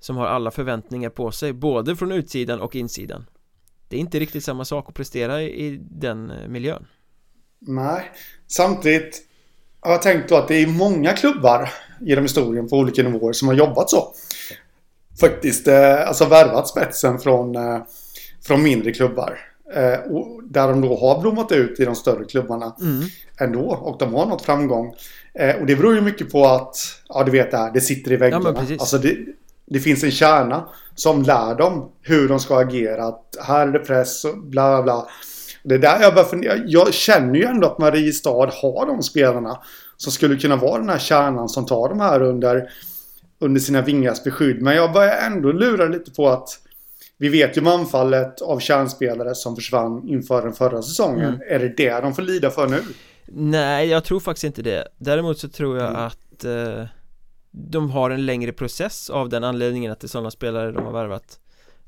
som har alla förväntningar på sig både från utsidan och insidan. Det är inte riktigt samma sak att prestera i den eh, miljön. Nej, samtidigt har jag tänkt då att det är många klubbar genom historien på olika nivåer som har jobbat så. Faktiskt, eh, alltså värvat spetsen från, från mindre klubbar. Eh, och där de då har blommat ut i de större klubbarna mm. ändå. Och de har nått framgång. Eh, och det beror ju mycket på att, ja du vet det här, det sitter i väggarna. Ja, alltså det, det finns en kärna som lär dem hur de ska agera. Att här är det press och bla bla bla. Det är där jag börjar fundera. Jag känner ju ändå att Mariestad har de spelarna som skulle kunna vara den här kärnan som tar de här under, under sina vingars beskydd. Men jag börjar ändå lura lite på att vi vet ju manfallet av kärnspelare som försvann inför den förra säsongen. Mm. Är det det de får lida för nu? Nej, jag tror faktiskt inte det Däremot så tror jag Mm. att eh, De har en längre process av den anledningen att det är sådana spelare de har värvat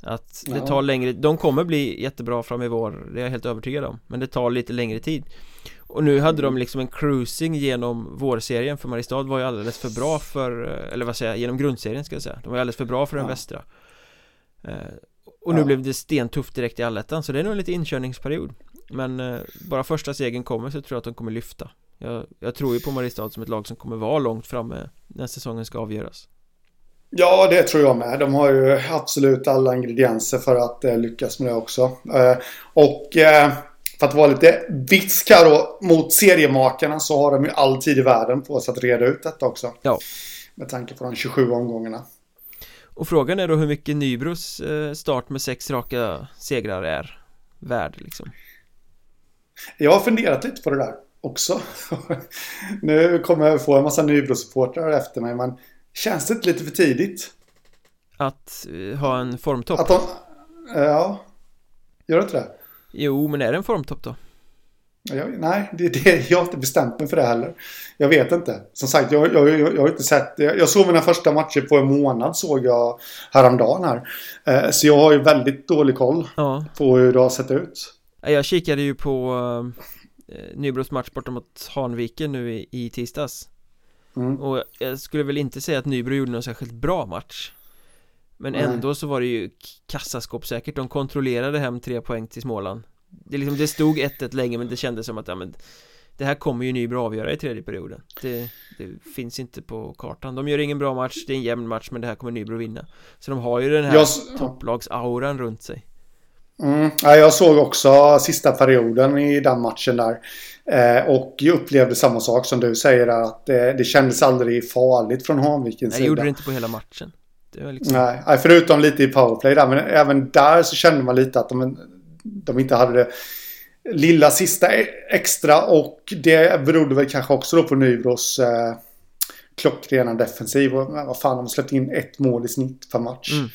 Att det Ja. tar längre, de kommer bli jättebra fram i vår, det är jag helt övertygad om Men det tar lite längre tid Och nu hade de liksom en cruising genom vårserien för Mariestad var ju alldeles för bra för eh, Eller vad säger jag, genom grundserien ska jag säga De var ju alldeles för bra för den Ja. västra eh, Och nu Ja. blev det stentufft direkt i allettan så det är nog en lite inkörningsperiod Men eh, bara första segern kommer så tror jag att de kommer lyfta jag, jag tror ju på Mariestad som ett lag som kommer vara långt framme när säsongen ska avgöras Ja, det tror jag med. De har ju absolut alla ingredienser för att eh, lyckas med det också. Eh, och eh, för att vara lite bitsk här då mot seriemakarna så har de ju all tid i världen på sig att reda ut detta också. Ja. Med tanke på de 27 omgångarna. Och frågan är då hur mycket Nybros eh, start med sex raka segrar är värd liksom Jag har funderat lite på det där också. nu kommer jag få en massa Nybro-supportrar efter mig, men känns det inte lite för tidigt? Att eh, ha en formtopp Att de... Ja. Gör det inte det? Jo, men är det en formtopp då? Jag, nej, det, det, jag har inte bestämt mig för det heller. Jag vet inte. Som sagt, jag, jag, jag, jag har inte sett... Jag, jag såg mina första matcher på en månad, såg jag häromdagen här. Eh, så jag har ju väldigt dålig koll Ja, på hur det har sett ut. jag kikade ju på eh, Nybros match borta mot Hanviken nu i, i tisdags Mm. Och jag skulle väl inte säga att Nybro gjorde någon särskilt bra match Men Nej. ändå så var det ju kassaskåpssäkert De kontrollerade hem tre poäng till Småland Det, liksom, det stod 1-1 länge men det kändes som att ja, men Det här kommer ju Nybro avgöra i tredje perioden det, det finns inte på kartan De gör ingen bra match, det är en jämn match men det här kommer Nybro vinna Så de har ju den här Jag topplagsauran runt sig Mm. Ja, jag såg också sista perioden i den matchen där. Eh, och jag upplevde samma sak som du säger att eh, det kändes aldrig farligt från Hanvikens Nej, sida. det gjorde det inte på hela matchen liksom Nej, nej, förutom lite i powerplay där. Men även där så kände man lite att de, de inte hade det lilla sista e- extra. Och det berodde väl kanske också då på Nybros eh, klockrena defensiv. Och, vad fan, de har släppt in ett mål i snitt per match. Mm.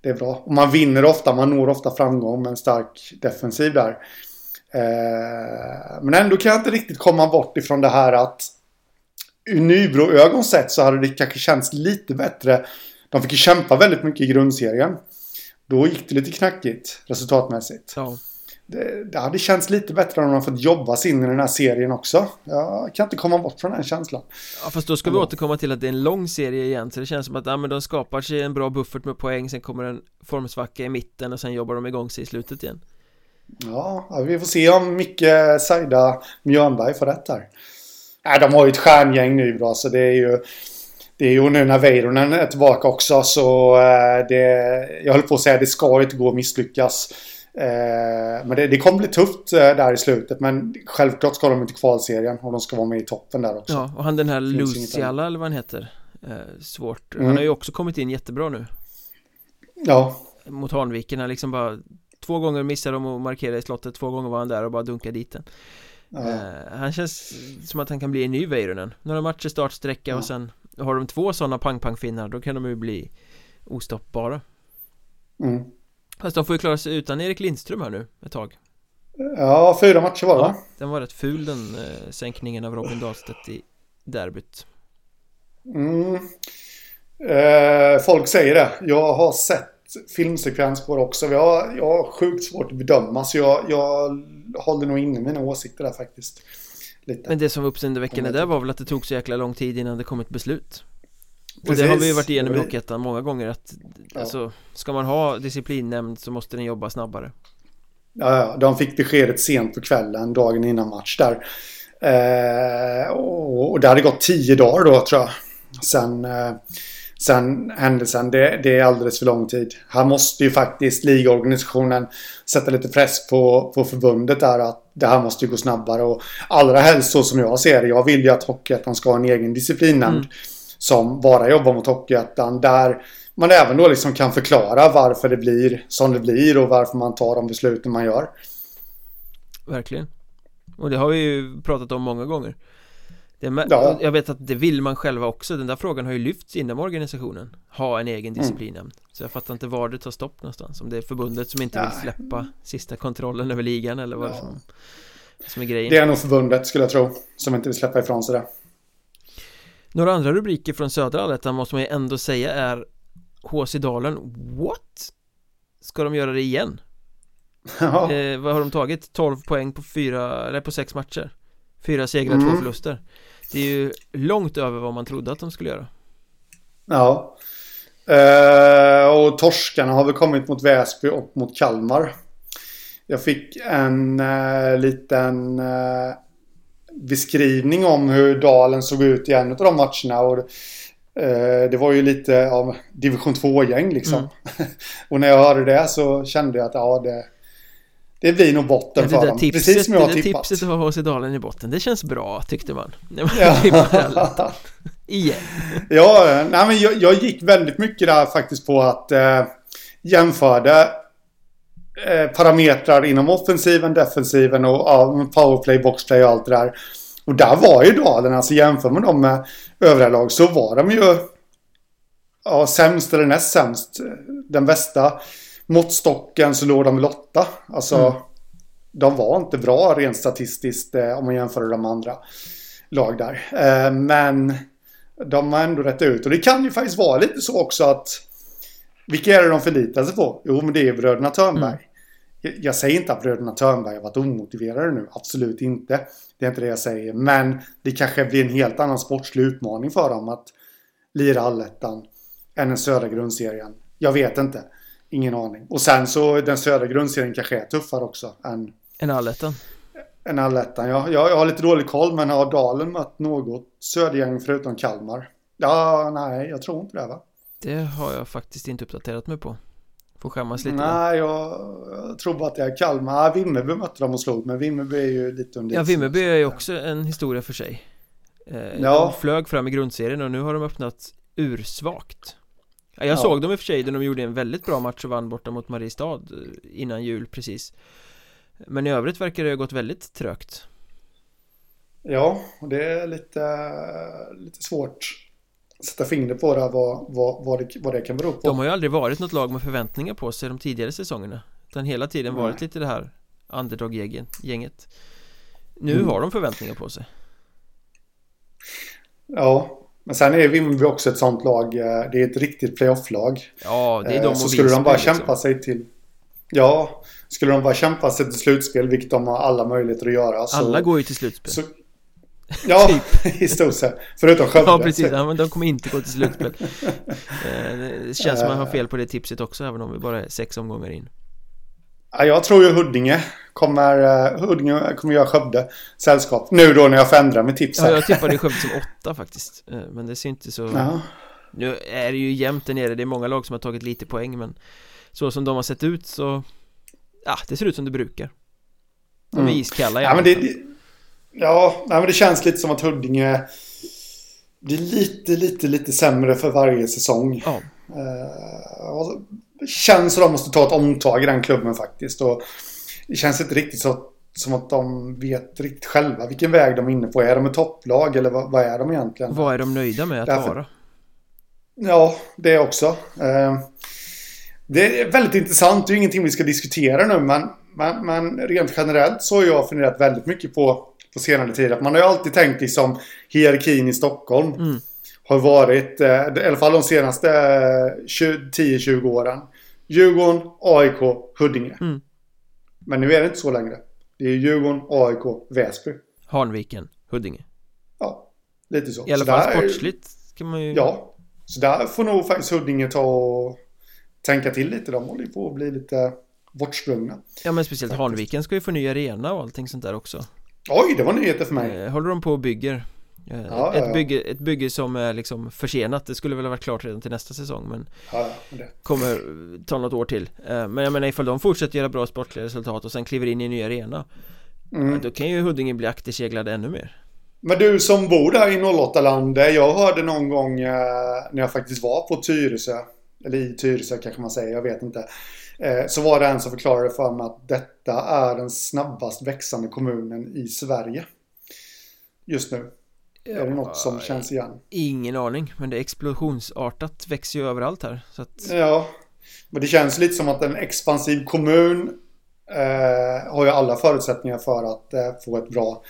Det är bra. Och man vinner ofta, man når ofta framgång med en stark defensiv där. Eh, men ändå kan jag inte riktigt komma bort ifrån det här att ur Nybro-ögon sett så hade det kanske känts lite bättre. De fick ju kämpa väldigt mycket i grundserien. Då gick det lite knackigt resultatmässigt. Ja, Det, det hade känts lite bättre om de hade fått jobba sig in i den här serien också. Jag kan inte komma bort från den känslan. Ja fast då ska vi Ja. återkomma till att det är en lång serie igen Så det känns som att ja, men de skapar sig en bra buffert med poäng Sen kommer en formsvacka i mitten och sen jobbar de igång sig i slutet igen Ja, vi får se om Micke Saida Mjörnberg får rätt här. Ja, de har ju ett stjärngäng nu bra så det är ju... Det är ju nu när Veironen är tillbaka också så eh, det... Jag höll på att säga det ska inte gå att misslyckas. Eh, men det, det kommer bli tufft eh, där i slutet men självklart ska de inte kvalserien och de ska vara med i toppen där också. Ja, och han den här Luciala eller vad han heter Svårt, Mm. han har ju också kommit in jättebra nu Ja, Mot Hanviken, han liksom bara Två gånger missade de att markera i slottet, två gånger var han där och bara dunkade dit den ja. Han känns som att han kan bli en ny Veirunen Några matcher startsträcka Ja. och sen Har de två sådana pang-pang-finnar då kan de ju bli Ostoppbara Mm. Fast de får ju klara sig utan Erik Lindström här nu ett tag ja fyra matcher var det? Ja, den var rätt ful den eh, sänkningen av Robin Dahlstedt i derbyt Mm. Eh, folk säger det. Jag har sett filmsekvens på det också. Jag har, jag har sjukt svårt att bedöma så jag, jag håller nog inne mina åsikter där faktiskt. Lite. Men det som var uppseendeväckande där var väl att det tog så jäkla lång tid innan det kom ett beslut Och Precis. det har vi ju varit igenom i Hockeyettan många gånger att Ja. Alltså, ska man ha disciplinnämnd så måste den jobba snabbare Ja, de fick beskedet sent på kvällen, dagen innan match där. Eh, och, och det hade gått tio dagar då tror jag. Sen, eh, sen händelsen. Det, det är alldeles för lång tid. Här måste ju faktiskt ligorganisationen sätta lite press på, på förbundet där att det här måste ju gå snabbare. Och allra helst så som jag ser det. Jag vill ju att Hockeyettan ska ha en egen disciplinnämnd. Mm. Som bara jobbar mot Hockeyettan. Där man även då liksom kan förklara varför det blir som det blir och varför man tar de besluten man gör. Verkligen. Och det har vi ju pratat om många gånger. Det ja. Jag vet att det vill man själva också Den där frågan har ju lyfts inom organisationen Ha en egen disciplinnämnd mm. Så jag fattar inte var det tar stopp någonstans Om det är förbundet som inte ja. vill släppa sista kontrollen över ligan eller vad ja. som, som är grejen Det är nog förbundet skulle jag tro Som inte vill släppa ifrån sig det Några andra rubriker från södra allettan måste man ju ändå säga är HC Dalen What? Ska de göra det igen? Ja. Eh, vad har de tagit? 12 poäng på fyra, eller på sex matcher Fyra segrar, mm. två förluster Det är ju långt över vad man trodde att de skulle göra Ja eh, Och torskarna har väl kommit mot Väsby och mot Kalmar Jag fick en eh, liten eh, beskrivning om hur Dalen såg ut i en av de matcherna och eh, det var ju lite av division 2-gäng liksom. Mm. och när jag hörde det så kände jag att ja, det, det blir nog botten ja, för dem. Tipset, Precis som jag har tippat. Det tipset att ha HC Dalen i botten, det känns bra tyckte man. ja. Igen. ja, nej, men jag, jag, gick väldigt mycket där faktiskt på att eh, jämförde eh, parametrar inom offensiven, defensiven och ja, powerplay, boxplay och allt det där. Och där var ju Dalen, alltså jämför man dem med övriga lag så var de ju ja, sämst eller näst sämst. Den bästa måttstocken så låg de Lotta. Alltså, mm. de var inte bra rent statistiskt eh, om man jämför de andra lag där. Eh, men de har ändå rätt ut. Och det kan ju faktiskt vara lite så också att vilka är det de förlitar sig på? Jo, men det är bröderna Törnberg. Mm. Jag, jag säger inte att bröderna Törnberg har varit omotiverade nu. Absolut inte. Det är inte det jag säger. Men det kanske blir en helt annan sportslig utmaning för dem att lira allettan än den södra grundserien. Jag vet inte. Ingen aning. Och sen så den södra grundserien kanske är tuffare också än... Än allettan? Än allettan, ja. Jag, jag har lite dålig koll men har Dalen mött något södergäng förutom Kalmar? Ja, nej, jag tror inte det va? Det har jag faktiskt inte uppdaterat mig på. Får skämmas lite Nej, jag, jag, tror bara att det är Kalmar. Vimmerby mötte de och slog, men Vimmerby är ju lite under Ja, Vimmerby är ju också en historia för sig. Eh, ja. De flög fram i grundserien och nu har de öppnat ursvagt. Jag ja. såg dem i och för sig, de gjorde en väldigt bra match och vann borta mot Mariestad eh, innan jul precis. Men i övrigt verkar det ha gått väldigt trögt. Ja, och det är lite, lite svårt sätta fingret på det vad, vad, vad, det, vad det kan bero på. De har ju aldrig varit något lag med förväntningar på sig de tidigare säsongerna. Utan hela tiden Nej. varit lite det här underdog-gänget. Nu mm. har de förväntningar på sig. Ja, men sen är Vimmerby också ett sånt lag. Eh, det är ett riktigt playoff-lag. Ja, det är de eh, och Så skulle de bara liksom. kämpa sig till... Ja, skulle de bara kämpa sig till slutspel, vilket de har alla möjligheter att göra. Så, alla går ju till slutspel. Så, Ja, typ. i stort sett. Förutom Skövde. Ja, precis. Ja, men de kommer inte gå till slutspel. Eh, det känns som att man har fel på det tipset också, även om vi bara är sex omgångar in. Ja, jag tror ju Huddinge kommer, uh, Huddinge kommer göra Skövde sällskap. Nu då när jag förändrar med tips Ja, jag tippade Skövde som åtta faktiskt. Uh, men det ser inte så... Ja. Nu är det ju jämnt där nere. Det är många lag som har tagit lite poäng, men så som de har sett ut så... Ja, det ser ut som det brukar. De är mm. iskalla ja, men det, Ja, nej, men det känns lite som att Huddinge blir lite, lite, lite sämre för varje säsong. Ja. Uh, det känns som att de måste ta ett omtag i den klubben faktiskt. Och det känns inte riktigt så som att de vet riktigt själva vilken väg de är inne på. Är de ett topplag eller vad, vad är de egentligen? Vad är de nöjda med att Därför, vara? Ja, det också. Uh, det är väldigt intressant. Det är ingenting vi ska diskutera nu men, men, men rent generellt så har jag funderat väldigt mycket på på senare tid. man har ju alltid tänkt liksom hierarkin i Stockholm. Mm. Har varit, eh, i alla fall de senaste 10-20 eh, åren. Djurgården, AIK, Huddinge. Mm. Men nu är det inte så längre. Det är Djurgården, AIK, Väsby. Hanviken, Huddinge. Ja, lite så. I alla så fall sportsligt kan man ju... Ja, så där får nog faktiskt Huddinge ta och tänka till lite. De håller ju på att bli lite bortsprungna. Ja men speciellt Hanviken ska ju få ny arena och allting sånt där också Oj, det var nyheter för mig. eh, Håller de på och bygger Ja, ett, ja. Bygge, ett bygge som är liksom försenat Det skulle väl ha varit klart redan till nästa säsong men Ja. Kommer eh, ta något år till eh, Men jag menar ifall de fortsätter göra bra sportliga resultat och sen kliver in i en ny arena Mm. Då kan ju Huddinge bli akterseglade ännu mer Men du som bor där i 08-land, eh, jag hörde någon gång eh, när jag faktiskt var på Tyresö, eller i Tyresö kanske man säger, jag vet inte. Eh, så var det en som förklarade för mig att detta är den snabbast växande kommunen i Sverige. Just nu. Är det något som känns igen? Ingen aning, men det är explosionsartat växer ju överallt här så att Ja. Men det känns lite som att en expansiv kommun eh, har ju alla förutsättningar för att eh, få ett bra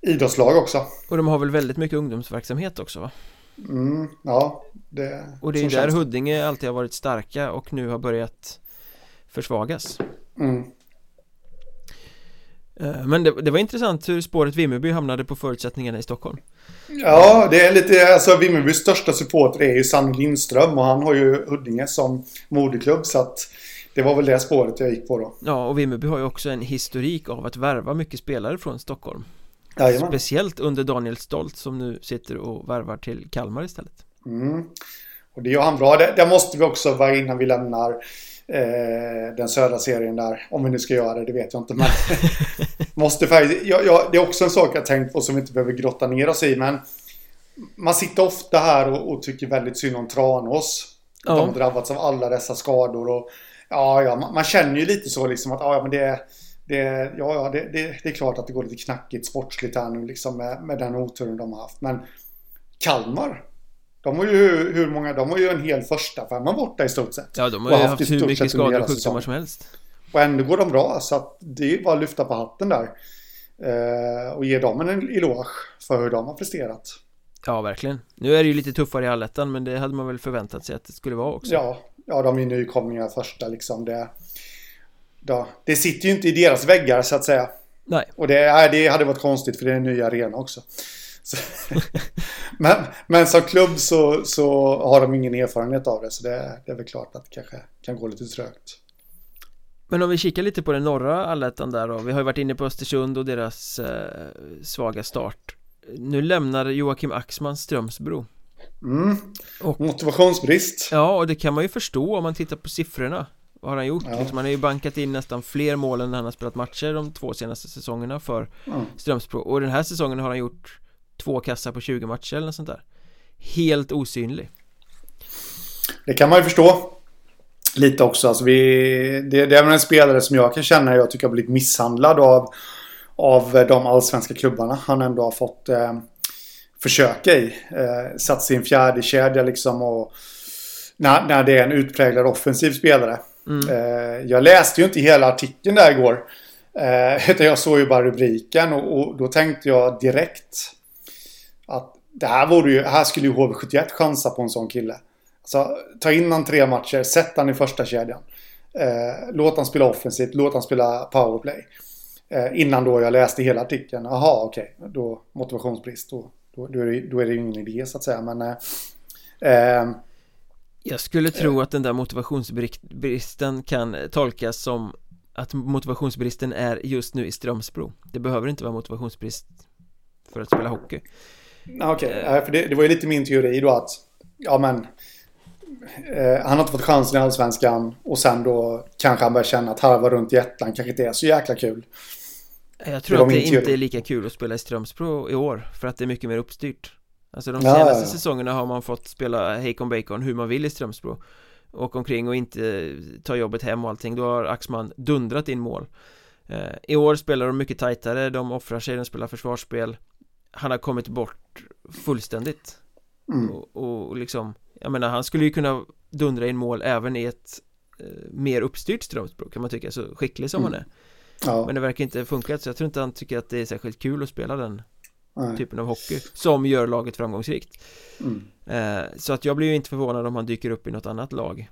idrottslag också. Och de har väl väldigt mycket ungdomsverksamhet också va? Mm, ja, det, Och det är ju där. Huddinge alltid har varit starka och nu har börjat försvagas Mm. Eh, Men det, det var intressant hur spåret Vimmerby hamnade på förutsättningarna i Stockholm Ja, det är lite, alltså Vimmerbys största supporter är ju Sanny Lindström och han har ju Huddinge som moderklubb så att det var väl det spåret jag gick på då. Ja, och Vimmerby har ju också en historik av att värva mycket spelare från Stockholm Jajamän. Speciellt under Daniel Stolt som nu sitter och värvar till Kalmar istället Mm. Och det gör han bra. Det, det måste vi också vara innan vi lämnar eh, den södra serien där. Om vi nu ska göra det, det vet jag inte. Men måste faktiskt, ja, ja, det är också en sak jag tänkt på som vi inte behöver grotta ner oss i. Men man sitter ofta här och, och tycker väldigt synd om Tranås. Ja. De drabbats av alla dessa skador. Och, ja, ja, man, man känner ju lite så liksom att ja, men det, det, ja, ja, det, det, det är klart att det går lite knackigt sportsligt här nu liksom med, med den oturen de har haft. Men Kalmar, de har ju hur, många, de har ju en hel första femma borta i stort sett. Ja, de har ju haft haft hur mycket skador och sjukdomar som helst Och ändå går de bra så att det är bara att lyfta på hatten där. Eh, och ge dem en eloge för hur de har presterat. Ja, verkligen Nu är det ju lite tuffare i allettan men det hade man väl förväntat sig att det skulle vara också Ja, ja de är nykomlingar första liksom. Det, ja, det sitter ju inte i deras väggar så att säga. Nej, Och det, det hade varit konstigt för det är en ny arena också. Så, men, men som klubb så, så har de ingen erfarenhet av det. Så det, det är väl klart att det kanske kan gå lite trögt. men om vi kikar lite på den norra allettan där då Vi har ju varit inne på Östersund och deras eh, svaga start Nu lämnar Joakim Axman Strömsbro Mm. Och- Motivationsbrist. Ja, och det kan man ju förstå om man tittar på siffrorna Vad har han gjort? Ja. Liksom, han har ju bankat in nästan fler mål än han har spelat matcher de två senaste säsongerna för Mm. Strömsbro Och den här säsongen har han gjort två kassar på 20 matcher eller något sånt där Helt osynlig Det kan man ju förstå. Lite också. Alltså vi, det, det är väl en spelare som jag kan känna jag tycker har blivit misshandlad av, av de allsvenska klubbarna han ändå har fått eh, försöka i. Eh, satt sin fjärde kedja liksom och när, när det är en utpräglad offensiv spelare. Mm. Eh, jag läste ju inte hela artikeln där igår. Eh, utan jag såg ju bara rubriken och, och då tänkte jag direkt att det här, vore ju, här skulle ju HV71 chansa på en sån kille. Alltså, ta in han tre matcher, sätt han i första kedjan. Eh, låt han spela offensivt, låt han spela powerplay. Eh, innan då jag läste hela artikeln. Jaha, okej. Då motivationsbrist. Då, då, då, är det, då är det ingen idé så att säga. Men eh, eh, Jag skulle tro att den där motivationsbristen kan tolkas som att motivationsbristen är just nu i Strömsbro Det behöver inte vara motivationsbrist för att spela hockey Okej, okay. för det, det var ju lite min teori då att ja men eh, han har inte fått chansen i Allsvenskan och sen då kanske han börjar känna att harva runt i ettan kanske inte är så jäkla kul. Jag Det tror var att det teori. inte är lika kul att spela i Strömsbro i år för att det är mycket mer uppstyrt Alltså de senaste ja, ja. säsongerna har man fått spela Hakon Bacon hur man vill i Strömsbro Åka omkring och inte ta jobbet hem och allting Då har Axman dundrat in mål eh, I år spelar de mycket tajtare, de offrar sig, de spelar försvarsspel Han har kommit bort fullständigt Mm. och, och liksom Jag menar han skulle ju kunna dundra in mål även i ett eh, mer uppstyrt Strömsbro kan man tycka, så skicklig som Mm. han är Ja, Men det verkar inte funka så jag tror inte han tycker att det är särskilt kul att spela den nej. typen av hockey Som gör laget framgångsrikt Mm. eh, Så att jag blir ju inte förvånad om han dyker upp i något annat lag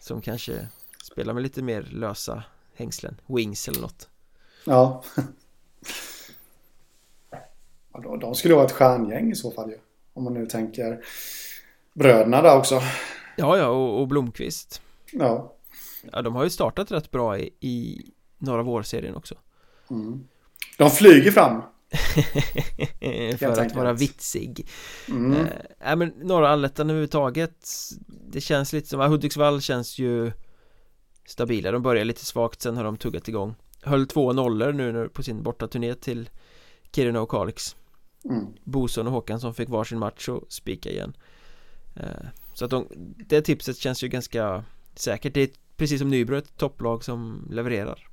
Som kanske spelar med lite mer lösa hängslen Wings eller något Ja. Ja de, de skulle vara ett stjärngäng i så fall ju. Om man nu tänker bröderna där också. Ja, ja, och, och Blomqvist Ja. Ja, de har ju startat rätt bra i, i norra vårserien också. Mm. De flyger fram. För att vara vitsig. Mm. Äh, men norra allettan överhuvudtaget Det känns lite som, Hudiksvall känns ju Stabila, de börjar lite svagt, sen har de tuggat igång Höll två nollor nu på sin bortaturné till Kiruna och Kalix Mm. Boson och som fick varsin match och spika igen eh, Så att de, det tipset känns ju ganska säkert Det är precis som Nybro ett topplag som levererar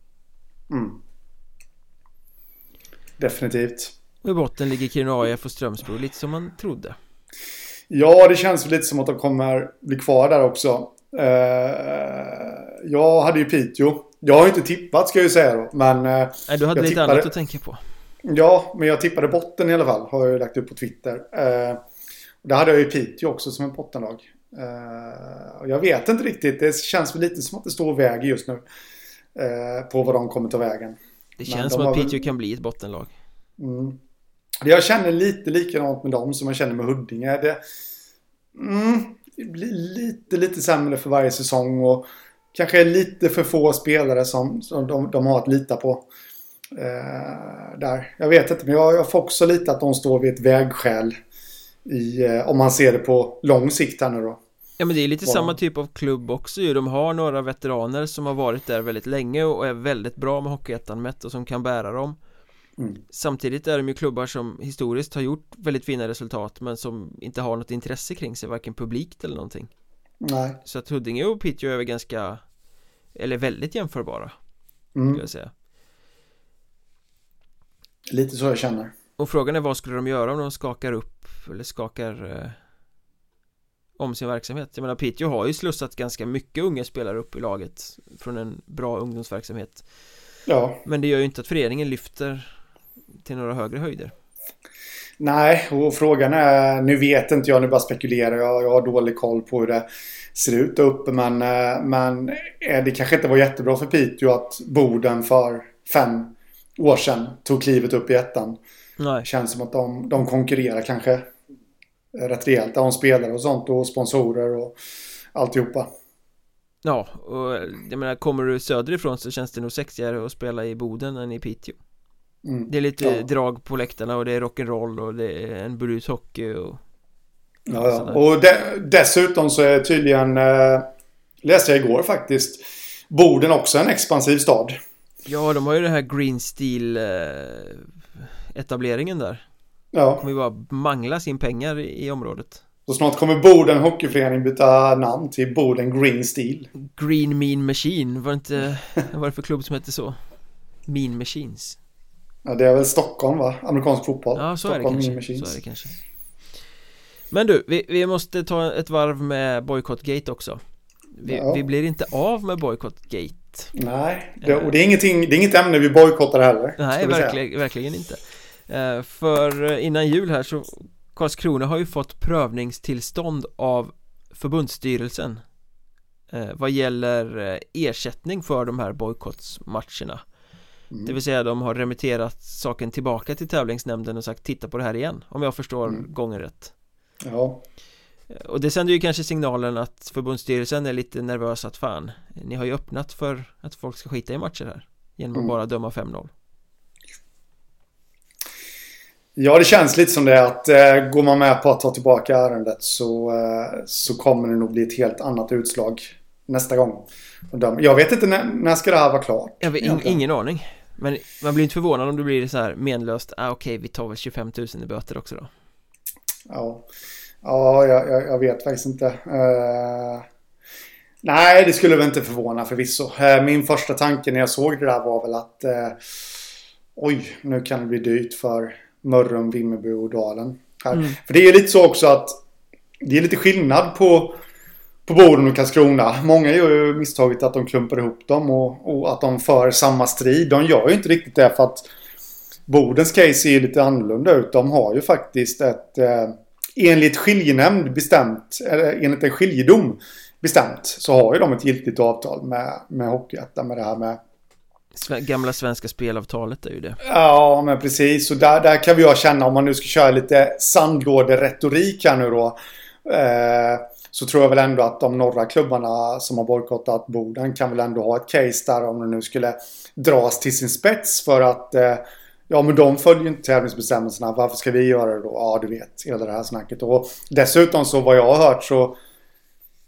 Mm. Definitivt. Och i botten ligger Kiruna AIF och Strömsbro lite som man trodde Ja, det känns väl lite som att de kommer bli kvar där också. Eh, jag hade ju Piteå. Jag har ju inte tippat ska jag ju säga då. Men, eh, Nej, du hade lite tippade- annat att tänka på ja, men jag tippade botten i alla fall. Har jag ju lagt upp på Twitter. Eh, där hade jag ju Piteå också som en bottenlag. Eh, jag vet inte riktigt. Det känns väl lite som att det står och väger just nu. Eh, på vad de kommer ta vägen. Det känns de som att väl- Piteå kan bli ett bottenlag Mm. Jag känner lite likadant med dem som jag känner med Huddinge. Det, mm, det blir lite, lite sämre för varje säsong och kanske lite för få spelare som, som de, de har att lita på. Eh, där. Jag vet inte, men jag, jag får också lite att de står vid ett vägskäl. I, eh, om man ser det på lång sikt här nu då. Ja men det är lite Ja. samma typ av klubb också ju De har några veteraner som har varit där väldigt länge och är väldigt bra med Hockeyettan mätt och som kan bära dem Mm. Samtidigt är de ju klubbar som historiskt har gjort väldigt fina resultat men som inte har något intresse kring sig varken publikt eller någonting Nej. Så att Huddinge och Piteå är väl ganska Eller väldigt jämförbara Mm. jag säga Lite så jag känner. Och frågan är vad skulle de göra om de skakar upp eller skakar eh, om sin verksamhet Jag menar Piteå har ju slussat ganska mycket unga spelare upp i laget från en bra ungdomsverksamhet Ja. Men det gör ju inte att föreningen lyfter till några högre höjder Nej, och frågan är, nu vet inte jag, nu bara spekulerar jag, jag har dålig koll på hur det ser ut där uppe, men, eh, men eh, det kanske inte var jättebra för Piteå att Boden för fem år sedan tog klivet upp i ettan. Nej, känns som att de, de konkurrerar kanske rätt rejält om spelare och sånt och sponsorer och alltihopa. ja och jag menar kommer du söderifrån så känns det nog sexigare att spela i Boden än i Piteå Mm. Det är lite Ja. drag på läktarna och det är rock'n'roll och det är en brut hockey och Ja, ja. Och de, dessutom så är tydligen, eh, läste jag igår faktiskt, Boden också en expansiv stad. Ja, de har ju det här Green Steel eh, etableringen där Ja. kommer ju bara mangla sin pengar i, området Så snart kommer Boden Hockeyförening byta namn till Boden Green Steel. Green Mean Machine, var det inte, var det för klubb som hette så? Mean Machines Ja, det är väl Stockholm va? Amerikansk fotboll. Ja, så är det kanske, så är det kanske Men du, vi, vi måste ta ett varv med Boycott-gate också vi, Ja. vi blir inte av med Nej, det, och det är, ingenting, det är inget ämne vi bojkottar heller. Nej, verkligen, verkligen inte Eh, För eh, innan jul här så Karlskrona har ju fått prövningstillstånd av förbundsstyrelsen eh, Vad gäller eh, ersättning för de här bojkottsmatcherna Mm. Det vill säga de har remitterat saken tillbaka till tävlingsnämnden och sagt titta på det här igen Om jag förstår Mm. gången rätt Ja, Eh, Och det sänder ju kanske signalen att förbundsstyrelsen är lite nervös att fan Ni har ju öppnat för att folk ska skita i matcher här Genom att Mm. bara döma 5-0 ja, det känns lite som det att eh, går man med på att ta tillbaka ärendet så, eh, så kommer det nog bli ett helt annat utslag nästa gång. Jag vet inte när, när ska det här vara klart? Jag vet, in, ingen aning Men man blir inte förvånad om det blir så här menlöst Ah okej, vi tar väl 25 000 i böter också då Ja, ja jag, jag, jag vet faktiskt inte. Eh, nej, det skulle väl inte förvåna förvisso. Uh, min första tanke när jag såg det där var väl att eh, oj, nu kan det bli dyrt för Mörrum, Vimmerby och Dalen. Mm. För det är lite så också att det är lite skillnad på, på Boden och Karlskrona. Många gör ju misstaget att de klumpar ihop dem och, och att de för samma strid. De gör ju inte riktigt det för att Bodens case ser ju lite annorlunda ut. De har ju faktiskt ett eh, enligt skiljenämnd bestämt, eller enligt en skiljedom bestämt, så har ju de ett giltigt avtal med, med Hockeyettan med det här med Gamla svenska spelavtalet är ju det Ja, men precis. Och där, där kan vi jag känna om man nu ska köra lite sandlåderetorik här nu då. Eh, så tror jag väl ändå att de norra klubbarna som har bojkottat Boden kan väl ändå ha ett case där om det nu skulle dras till sin spets för att eh, Ja men de följer ju inte tävlingsbestämmelserna. Varför ska vi göra det då? Ja du vet, hela det här snacket. Och dessutom så vad jag har hört så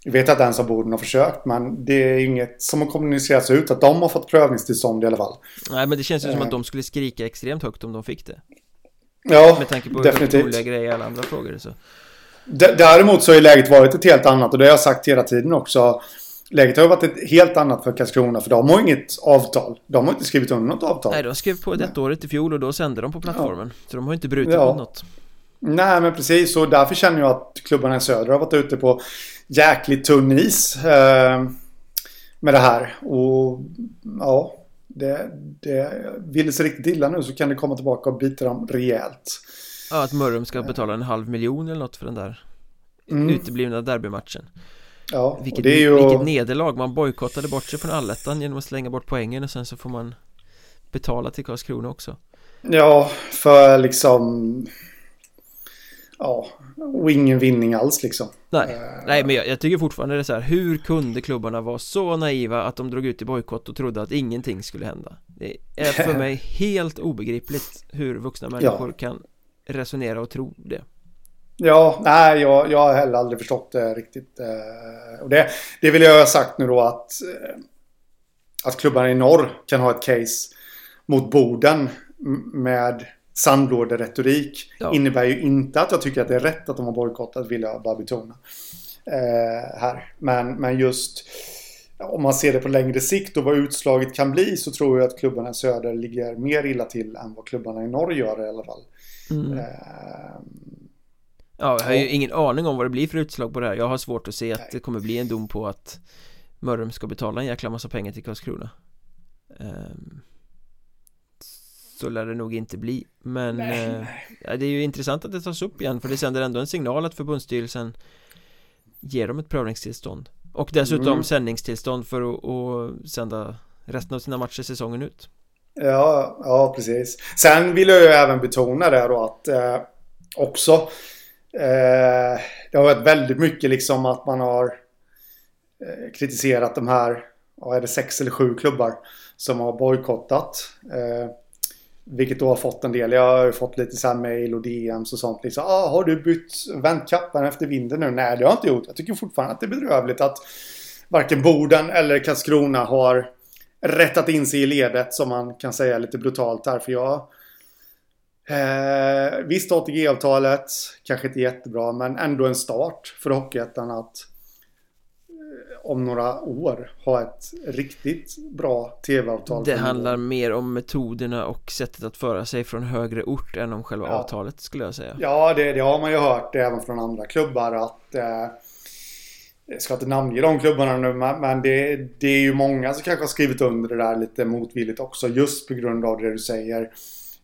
jag vet att ens har Boden har försökt men det är inget som har kommunicerats ut att de har fått prövningstillstånd i alla fall. Nej men det känns ju som att de skulle skrika extremt högt om de fick det. Ja, Med tanke på definitivt. roliga grejer i alla andra frågor så. D- Däremot så har ju läget varit ett helt annat och det har jag sagt hela tiden också. Läget har ju varit ett helt annat för Karlskrona för de har inget avtal. De har inte skrivit under något avtal. Nej de skrev på ett ettårigt i fjol och då sände de på plattformen. Så de har inte brutit Ja. mot något. Nej men precis och därför känner jag att klubbarna i söder har varit ute på jäkligt tunn is. Eh, med det här. Och ja, det, det vill sig riktigt illa nu så kan det komma tillbaka och bita dem rejält. Ja att Mörrum ska betala en halv miljon eller något för den där Mm. uteblivna derbymatchen. Ja, Vilket, det är ju... vilket nederlag, man bojkottade bort sig från allettan genom att slänga bort poängen och sen så får man betala till Karlskrona också. Ja, för liksom... Ja, och ingen vinning alls liksom. Nej, Eh, nej men jag, jag tycker fortfarande det är så här, hur kunde klubbarna vara så naiva att de drog ut i bojkott och trodde att ingenting skulle hända? Det är för mig helt obegripligt hur vuxna människor kan resonera och tro det. Ja, nej, jag, jag har heller aldrig förstått det riktigt. eh, Och det, det vill jag ha sagt nu då att, eh, att klubbarna i norr kan ha ett case mot Boden med sandlåderetorik Ja. innebär ju inte att jag tycker att det är rätt att de har bojkottat, vill jag bara betona. Eh, här. Men, men just om man ser det på längre sikt och vad utslaget kan bli så tror jag att klubbarna i söder ligger mer illa till än vad klubbarna i norr gör i alla fall. Mm. Eh, Ja, jag har ju ingen aning om vad det blir för utslag på det här. Jag har svårt att se att det kommer bli en dom på att Mörrum ska betala en jäkla massa pengar till Karlskrona. Ehm, Så lär det nog inte bli Men eh, ja, det är ju intressant att det tas upp igen för det sänder ändå en signal att förbundsstyrelsen Ger dem ett prövningstillstånd. Och dessutom Mm. sändningstillstånd för att, att sända resten av sina matcher säsongen ut. Ja, ja precis. Sen vill jag ju även betona det då att eh, också eh, det har varit väldigt mycket liksom att man har eh, kritiserat de här, vad är det, sex eller sju klubbar som har bojkottat. Eh, vilket då har fått en del. Jag har ju fått lite så här mail och DMs och sånt. Liksom, ah, har du bytt vänt kappan efter vinden nu? Nej, det har jag inte gjort. Jag tycker fortfarande att det är bedrövligt att varken Boden eller Karlskrona har rättat in sig i ledet som man kan säga lite brutalt här. För jag... Eh, visst ATG-avtalet, kanske inte jättebra, men ändå en start för Hockeyettan att eh, om några år ha ett riktigt bra tv-avtal. Det handlar mer om metoderna och sättet att föra sig från högre ort än om själva Ja. avtalet skulle jag säga Ja, det, det har man ju hört även från andra klubbar att eh, jag ska inte namnge de klubbarna nu, men men det, det är ju många som kanske har skrivit under det där lite motvilligt också, just på grund av det du säger.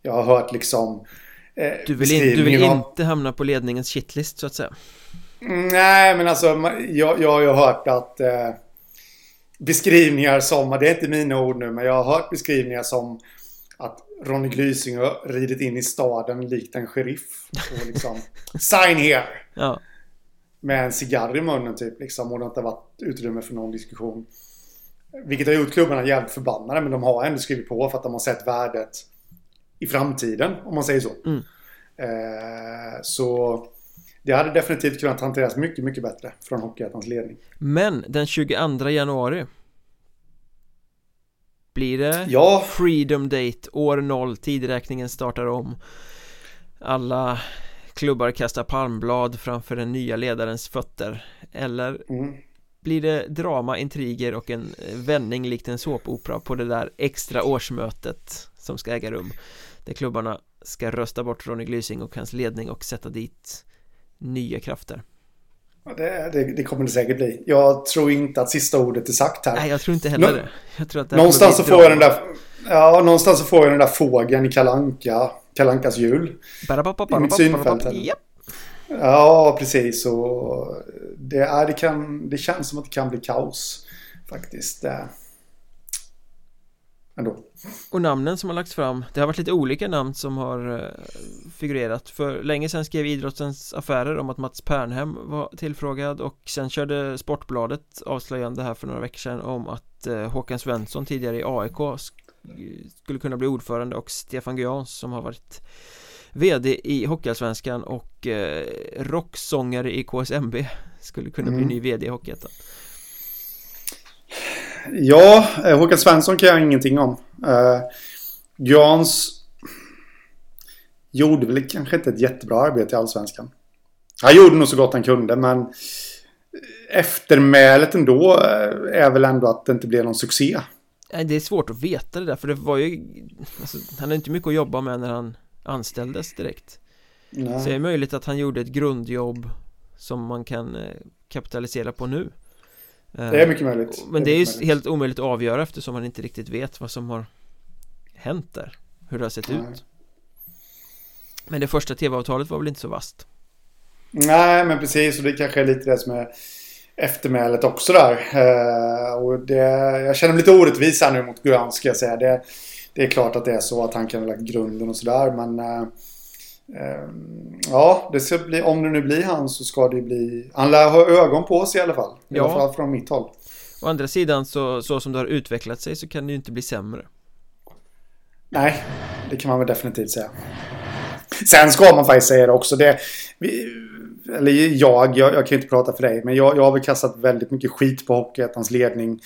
Jag har hört liksom... Eh, Du vill, in, du vill av- inte hamna på ledningens shitlist så att säga? Mm, Nej, men alltså jag, jag har ju hört att eh, beskrivningar som, det är inte mina ord nu, men jag har hört beskrivningar som att Ronny Glysing har ridit in i staden likt en sheriff och liksom sign here. Ja, med en cigarr i munnen typ liksom och det har inte varit utrymme för någon diskussion. Vilket har gjort klubbarna jävligt förbannade men de har ändå skrivit på för att de har sett värdet i framtiden om man säger så. Mm. Eh, så det hade definitivt kunnat hanteras mycket, mycket bättre från Hockeyettans ledning. men den 22 januari Blir det Ja, Freedom Date, år 0, tidräkningen startar om Alla klubbar kastar palmblad framför den nya ledarens fötter Eller mm. Blir det drama, intriger och en eh, vändning likt en såpopera på det där extra årsmötet som ska äga rum Där klubbarna ska rösta bort Ronny Glysing och hans ledning och sätta dit nya krafter Ja, det, det, det kommer det säkert bli. Jag tror inte att sista ordet är sagt här. Nej, jag tror inte heller Nå- det Jag tror att det Någonstans så får jag den där... Ja, någonstans så får jag den där fågeln i Kalanka, Kalankas jul. i mitt synfält. Japp. Ja, precis. Och eh, det, är, det, kan, det känns som att det kan bli kaos. Faktiskt. Eh, ändå. Och namnen som har lagts fram Det har varit lite olika namn som har eh, figurerat För länge sedan skrev Idrottens Affärer om att Mats Pernhem var tillfrågad Och sen körde Sportbladet avslöjande här för några veckor sedan Om att Håkan Svensson tidigare i AIK Skulle kunna bli ordförande och Stefan Guans som har varit VD i Hockeyallsvenskan och uh, rocksångare i KSMB Skulle kunna mm. bli ny VD i Hockeyettan Ja, eh, Håkan Svensson kan jag ingenting om. Uh, Grans gjorde väl kanske inte ett jättebra arbete i Allsvenskan. Han gjorde nog så gott han kunde, men eftermälet ändå eh, är väl ändå att det inte blev någon succé. Det är svårt att veta det där, för det var ju... Alltså, han hade inte mycket att jobba med när han anställdes direkt. Nej. Så det är möjligt att han gjorde ett grundjobb som man kan kapitalisera på nu. Det är mycket möjligt Men det är, det är ju helt omöjligt att avgöra eftersom man inte riktigt vet vad som har hänt där Hur det har sett Nej. ut Men det första tv-avtalet var väl inte så vast Nej men precis och det kanske är lite det som är eftermälet också där uh, Och det, jag känner mig lite orättvis här nu mot Grant ska jag säga det, det är klart att det är så att han kan ha lagt grunden och sådär men uh, Ehm, ja, det ska bli, om det nu blir han så ska det bli... Han lär ha ögon på sig i alla fall. I alla fall från mitt håll. Å andra sidan så, så som det har utvecklat sig så kan det ju inte bli sämre. Nej, det kan man väl definitivt säga. Sen ska man faktiskt säga det också. Det, vi, eller jag, jag, jag kan inte prata för dig, men jag, jag har väl kastat väldigt mycket skit på Hockeyettans ledning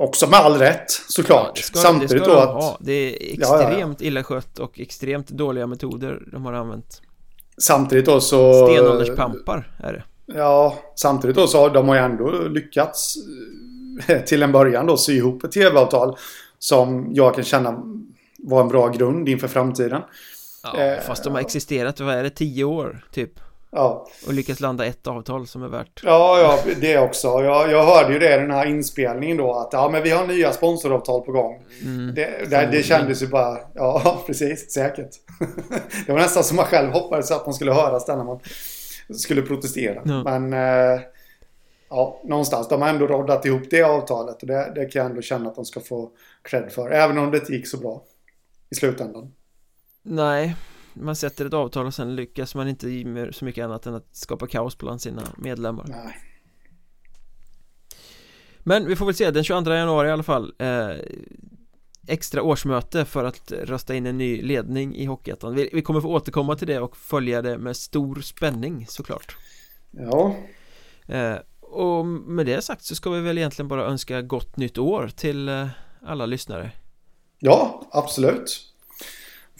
Också med all rätt såklart ja, ska, Samtidigt då att ha. Det är extremt ja, illa skött och extremt dåliga metoder de har använt Samtidigt då så Stenålderspampar är det Ja, samtidigt då så har de har ju ändå lyckats eh, till en början då sy ihop ett tv-avtal som jag kan känna var en bra grund inför framtiden. Ja, eh, fast de har existerat, vad är det, tio år typ? Ja. Och lyckas landa ett avtal som är värt. Ja, ja det också. Jag, jag hörde ju det i den här inspelningen då att ja, men vi har nya sponsoravtal på gång. Mm. Det, det, det kändes ju bara, ja precis, säkert. det var nästan som man själv hoppades att man skulle höras där när man skulle protestera. Ja. Men eh, ja, någonstans. De har ändå roddat ihop det avtalet och det, det kan jag ändå känna att de ska få cred för. Även om det inte gick så bra i slutändan. Nej, man sätter ett avtal och sen lyckas man inte med så mycket annat än att skapa kaos bland sina medlemmar. Nej. Men vi får väl se, den 22 januari i alla fall eh, Extra årsmöte för att rösta in en ny ledning i Hockeyettan. Vi, vi kommer få återkomma till det och följa det med stor spänning såklart. Ja. Eh, Och med det sagt så ska vi väl egentligen bara önska gott nytt år till eh, alla lyssnare. Ja, absolut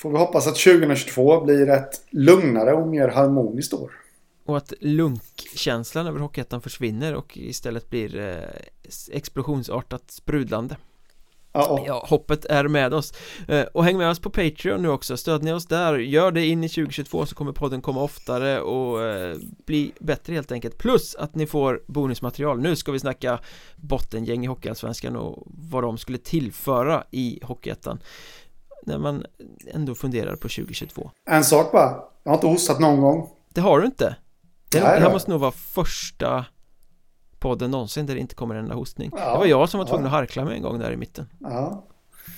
Får vi hoppas att 2022 blir ett lugnare och mer harmoniskt år. Och att lunkkänslan över Hockeyettan försvinner och istället blir eh, explosionsartat sprudlande. Ja, ja, hoppet är med oss. Eh, Och häng med oss på Patreon nu också, stöd ni oss där Gör det in i 2022 så kommer podden komma oftare och eh, bli bättre helt enkelt. Plus att ni får bonusmaterial. Nu ska vi snacka bottengäng i Hockeyallsvenskan och vad de skulle tillföra i Hockeyettan när man ändå funderar på 2022 En sak bara, jag har inte hostat någon gång. Det har du inte? Det, Nej, det här måste nog vara första podden någonsin där det inte kommer en enda hostning. Ja, Det var jag som var tvungen ja. att harkla mig en gång där i mitten. Ja.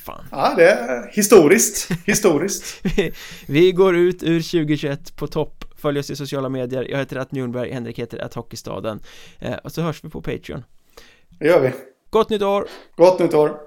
Fan. Ja, det är historiskt, historiskt. Vi, vi går ut ur 2021 på topp Följ oss i sociala medier. Jag heter att Njurnberg, Henrik heter att Hockeystaden. Eh, Och så hörs vi på Patreon. Det gör vi. Gott nytt år! Gott nytt år!